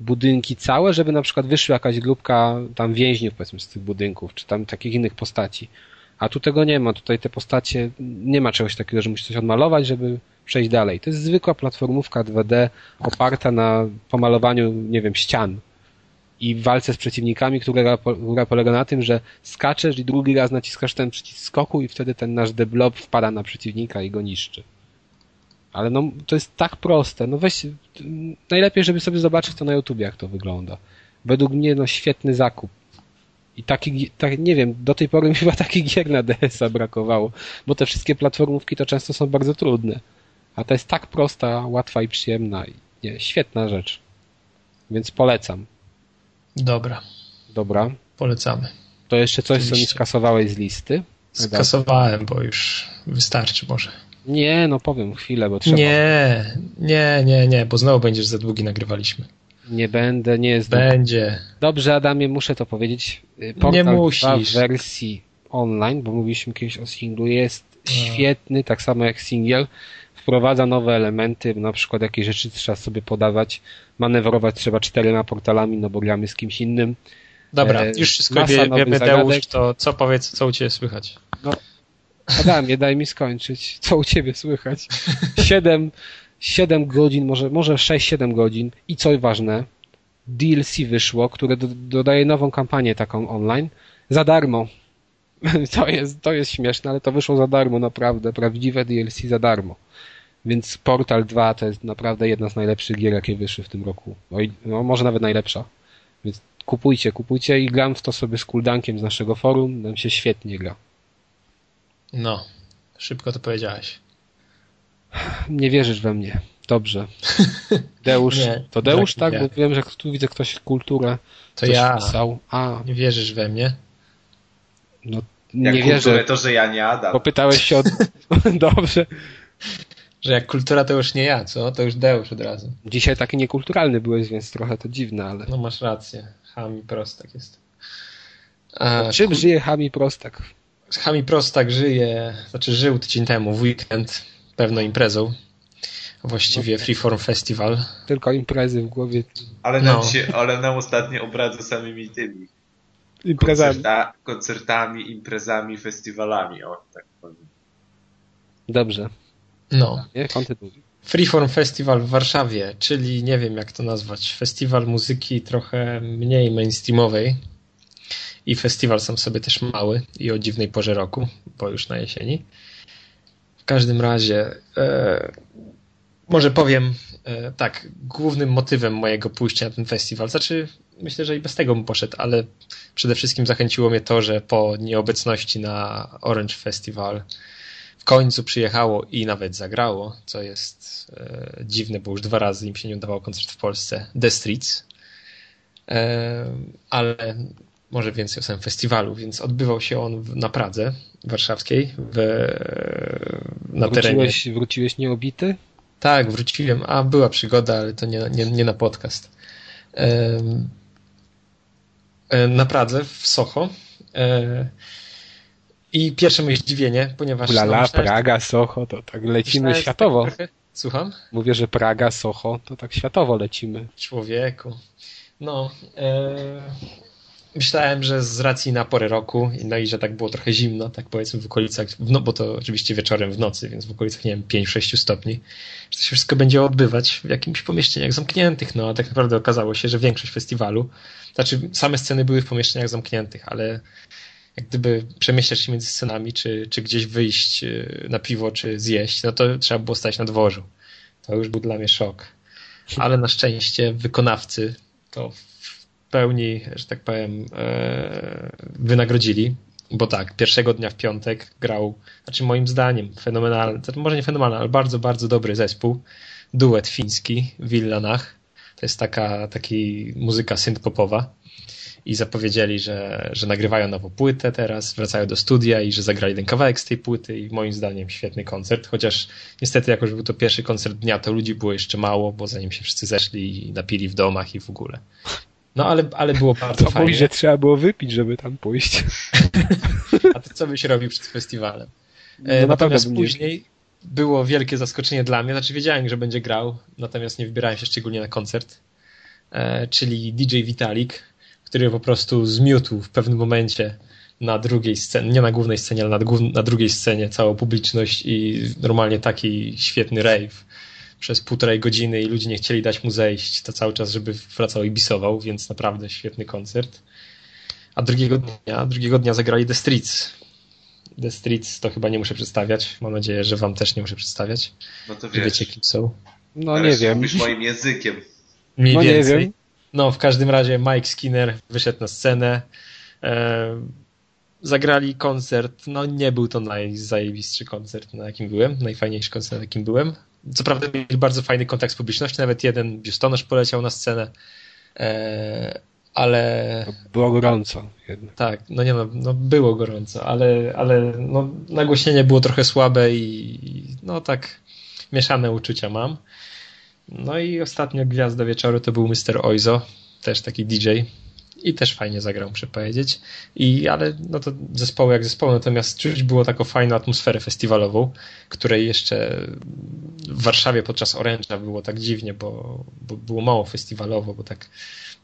budynki całe, żeby na przykład wyszła jakaś grupka tam więźniów powiedzmy z tych budynków, czy tam takich innych postaci. A tu tego nie ma, tutaj te postacie, nie ma czegoś takiego, że musisz coś odmalować, żeby przejść dalej. To jest zwykła platformówka 2D oparta na pomalowaniu, nie wiem, ścian i w walce z przeciwnikami, która, polega na tym, że skaczesz i drugi raz naciskasz ten przycisk skoku i wtedy ten nasz deblob wpada na przeciwnika i go niszczy. Ale no, to jest tak proste. No weź, najlepiej, żeby sobie zobaczyć to na YouTube, jak to wygląda. Według mnie, no, świetny zakup. I taki, tak, nie wiem, do tej pory mi chyba takich gier na DS-a brakowało, bo te wszystkie platformówki to często są bardzo trudne. A ta jest tak prosta, łatwa i przyjemna. Nie, świetna rzecz. Więc polecam. Dobra. Dobra. Polecamy. To jeszcze coś, Oczywiście. co mi skasowałeś z listy? Skasowałem, bo już wystarczy może. Nie, no powiem chwilę, bo trzeba. Nie, nie, nie, nie, bo znowu będziesz za długi nagrywaliśmy. Nie będę, nie jest. Będzie. Dobrze, Adamie, muszę to powiedzieć. Portal nie musisz. w wersji online, bo mówiliśmy kiedyś o singlu, jest no. świetny, tak samo jak singiel. Wprowadza nowe elementy, na przykład jakie rzeczy trzeba sobie podawać. Manewrować trzeba czterema portalami, no bo gramy z kimś innym. Dobra, e, już wszystko wie, wiemy, Deusz, to co powiedz, co u Ciebie słychać? No, Adamie, daj mi skończyć. Co u Ciebie słychać? Siedem, siedem godzin, może, może 6-7 godzin i co ważne, DLC wyszło, które do, dodaje nową kampanię taką online za darmo. To jest, to jest śmieszne, ale to wyszło za darmo, naprawdę. Prawdziwe DLC za darmo. Więc Portal 2 to jest naprawdę jedna z najlepszych gier, jakie wyszły w tym roku. No, może nawet najlepsza. Więc kupujcie, kupujcie i gram w to sobie z kuldankiem z naszego forum. Nam się świetnie gra. No, szybko to powiedziałeś. Nie wierzysz we mnie. Dobrze. Deusz, nie, to Deusz, tak? tak? Bo wiem, że tu widzę ktoś kulturę. To ja. Pisał. A. Nie wierzysz we mnie? No, nie jak wierzę. to, że ja nie Adam. Popytałeś się od... Dobrze. Że jak kultura to już nie ja, co? To już Deusz od razu. Dzisiaj taki niekulturalny byłeś, więc trochę to dziwne, ale... No masz rację. Hami prostak jest. A, czym kul... żyje Hami prostak? Hami prostak żyje, znaczy żył tydzień temu w weekend pewną imprezą. Właściwie Freeform Festival. Tylko imprezy w głowie. Ale nam, no. się, ale nam ostatnio obradza samymi tymi imprezami. Koncerta, koncertami, imprezami, festiwalami, o tak powiem. Dobrze. No. Kontynuuj. Freeform Festival w Warszawie, czyli nie wiem jak to nazwać, festiwal muzyki trochę mniej mainstreamowej i festiwal sam sobie też mały i o dziwnej porze roku, bo już na jesieni. W każdym razie e, może powiem e, tak, głównym motywem mojego pójścia na ten festiwal, znaczy myślę, że i bez tego bym poszedł, ale przede wszystkim zachęciło mnie to, że po nieobecności na Orange Festival w końcu przyjechało i nawet zagrało, co jest e, dziwne, bo już dwa razy im się nie udawał koncert w Polsce, The Streets. E, ale może więcej o samym festiwalu, więc odbywał się on w, na Pradze warszawskiej, w, na wróciłeś, terenie. Wróciłeś nieobity? Tak, wróciłem, a była przygoda, ale to nie, nie, nie na podcast. Na Pradze, w Soho. I pierwsze moje zdziwienie, ponieważ... Lala, no, Praga, Soho, to tak lecimy światowo. Tak trochę... Słucham? Mówię, że Praga, Soho, to tak światowo lecimy. Człowieku. No, e, myślałem, że z racji na porę roku, no i że tak było trochę zimno, tak powiedzmy w okolicach, no bo to oczywiście wieczorem w nocy, więc w okolicach, nie wiem, 5-6 stopni, że to się wszystko będzie odbywać w jakimś pomieszczeniach zamkniętych, no a tak naprawdę okazało się, że większość festiwalu, znaczy same sceny były w pomieszczeniach zamkniętych, ale jak gdyby przemieszczać się między scenami, czy, czy gdzieś wyjść y, na piwo, czy zjeść, no to trzeba było stać na dworzu. To już był dla mnie szok. Ale na szczęście wykonawcy to pełni, że tak powiem, e, wynagrodzili. Bo tak, pierwszego dnia w piątek grał, znaczy moim zdaniem fenomenalny, może nie fenomenalny, ale bardzo, bardzo dobry zespół. Duet fiński, Villanach. To jest taka taki muzyka synth-popowa. I zapowiedzieli, że, że nagrywają nową płytę teraz, wracają do studia i że zagrali ten kawałek z tej płyty i moim zdaniem świetny koncert, chociaż niestety jako, że był to pierwszy koncert dnia, to ludzi było jeszcze mało, bo zanim się wszyscy zeszli i napili w domach i w ogóle. No ale, ale było bardzo to fajnie. Mówi, że trzeba było wypić, żeby tam pójść. A to co byś robił przed festiwalem? No, e, natomiast później było wielkie zaskoczenie dla mnie, znaczy wiedziałem, że będzie grał, natomiast nie wybierałem się szczególnie na koncert, e, czyli DJ Vitalik, który po prostu zmiótł w pewnym momencie na drugiej scenie, nie na głównej scenie, ale na, na drugiej scenie całą publiczność i normalnie taki świetny rave przez półtorej godziny i ludzie nie chcieli dać mu zejść, to cały czas, żeby wracał i bisował, więc naprawdę świetny koncert. A drugiego dnia, drugiego dnia zagrali The Streets. The Streets to chyba nie muszę przedstawiać. Mam nadzieję, że wam też nie muszę przedstawiać. No to wiesz. Wiecie, kim są. No nie wiem. Mówisz moim językiem. Mniej no więcej. nie wiem. No w każdym razie Mike Skinner wyszedł na scenę. E, zagrali koncert. No nie był to najzajebistszy koncert, na jakim byłem. Najfajniejszy koncert, na jakim byłem. Co prawda mieli bardzo fajny kontakt z publicznością, nawet jeden biustonosz poleciał na scenę, e, ale... Było gorąco. Jednak. Tak, no nie no, no było gorąco, ale, ale no, nagłośnienie było trochę słabe i no tak mieszane uczucia mam. No i ostatnio gwiazda wieczoru to był Mr. Oizo, też taki DJ i też fajnie zagrał, muszę powiedzieć. I, ale no to zespoły jak zespoły, natomiast czuć było taką fajną atmosferę festiwalową, której jeszcze w Warszawie podczas Orange'a było tak dziwnie, bo, bo było mało festiwalowo, bo tak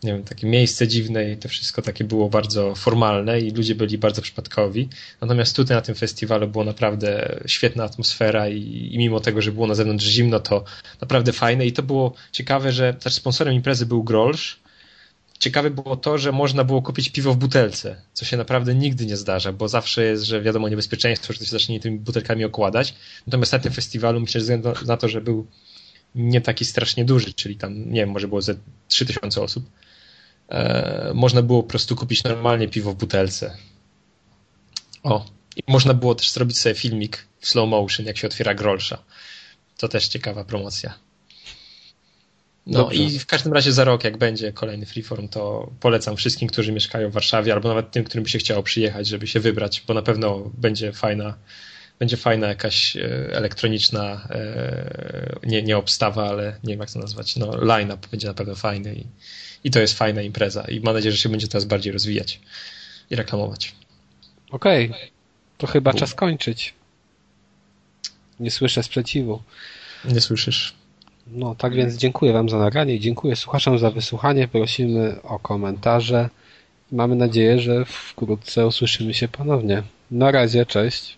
nie wiem, takie miejsce dziwne i to wszystko takie było bardzo formalne i ludzie byli bardzo przypadkowi. Natomiast tutaj na tym festiwalu było naprawdę świetna atmosfera i, i mimo tego, że było na zewnątrz zimno, to naprawdę fajne i to było ciekawe, że też sponsorem imprezy był Grolsch, ciekawe było to, że można było kupić piwo w butelce, co się naprawdę nigdy nie zdarza, bo zawsze jest, że wiadomo niebezpieczeństwo, że to się zacznie tymi butelkami okładać. Natomiast na tym festiwalu myślę, że względu na to, że był nie taki strasznie duży, czyli tam, nie wiem, może było ze 3000 osób, e, można było po prostu kupić normalnie piwo w butelce. O, i można było też zrobić sobie filmik w slow motion, jak się otwiera grolsza. To też ciekawa promocja. No Dobrze. i w każdym razie za rok, jak będzie kolejny freeform, to polecam wszystkim, którzy mieszkają w Warszawie, albo nawet tym, którym by się chciało przyjechać, żeby się wybrać, bo na pewno będzie fajna, będzie fajna jakaś e, elektroniczna, e, nie, nie obstawa, ale nie wiem jak to nazwać, no line-up będzie na pewno fajny i, i to jest fajna impreza i mam nadzieję, że się będzie teraz bardziej rozwijać i reklamować. Okej, okay. to chyba czas kończyć. Nie słyszę sprzeciwu. Nie słyszysz. No tak więc dziękuję Wam za nagranie, dziękuję słuchaczom za wysłuchanie, prosimy o komentarze. Mamy nadzieję, że wkrótce usłyszymy się ponownie. Na razie, cześć.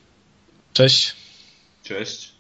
Cześć. Cześć.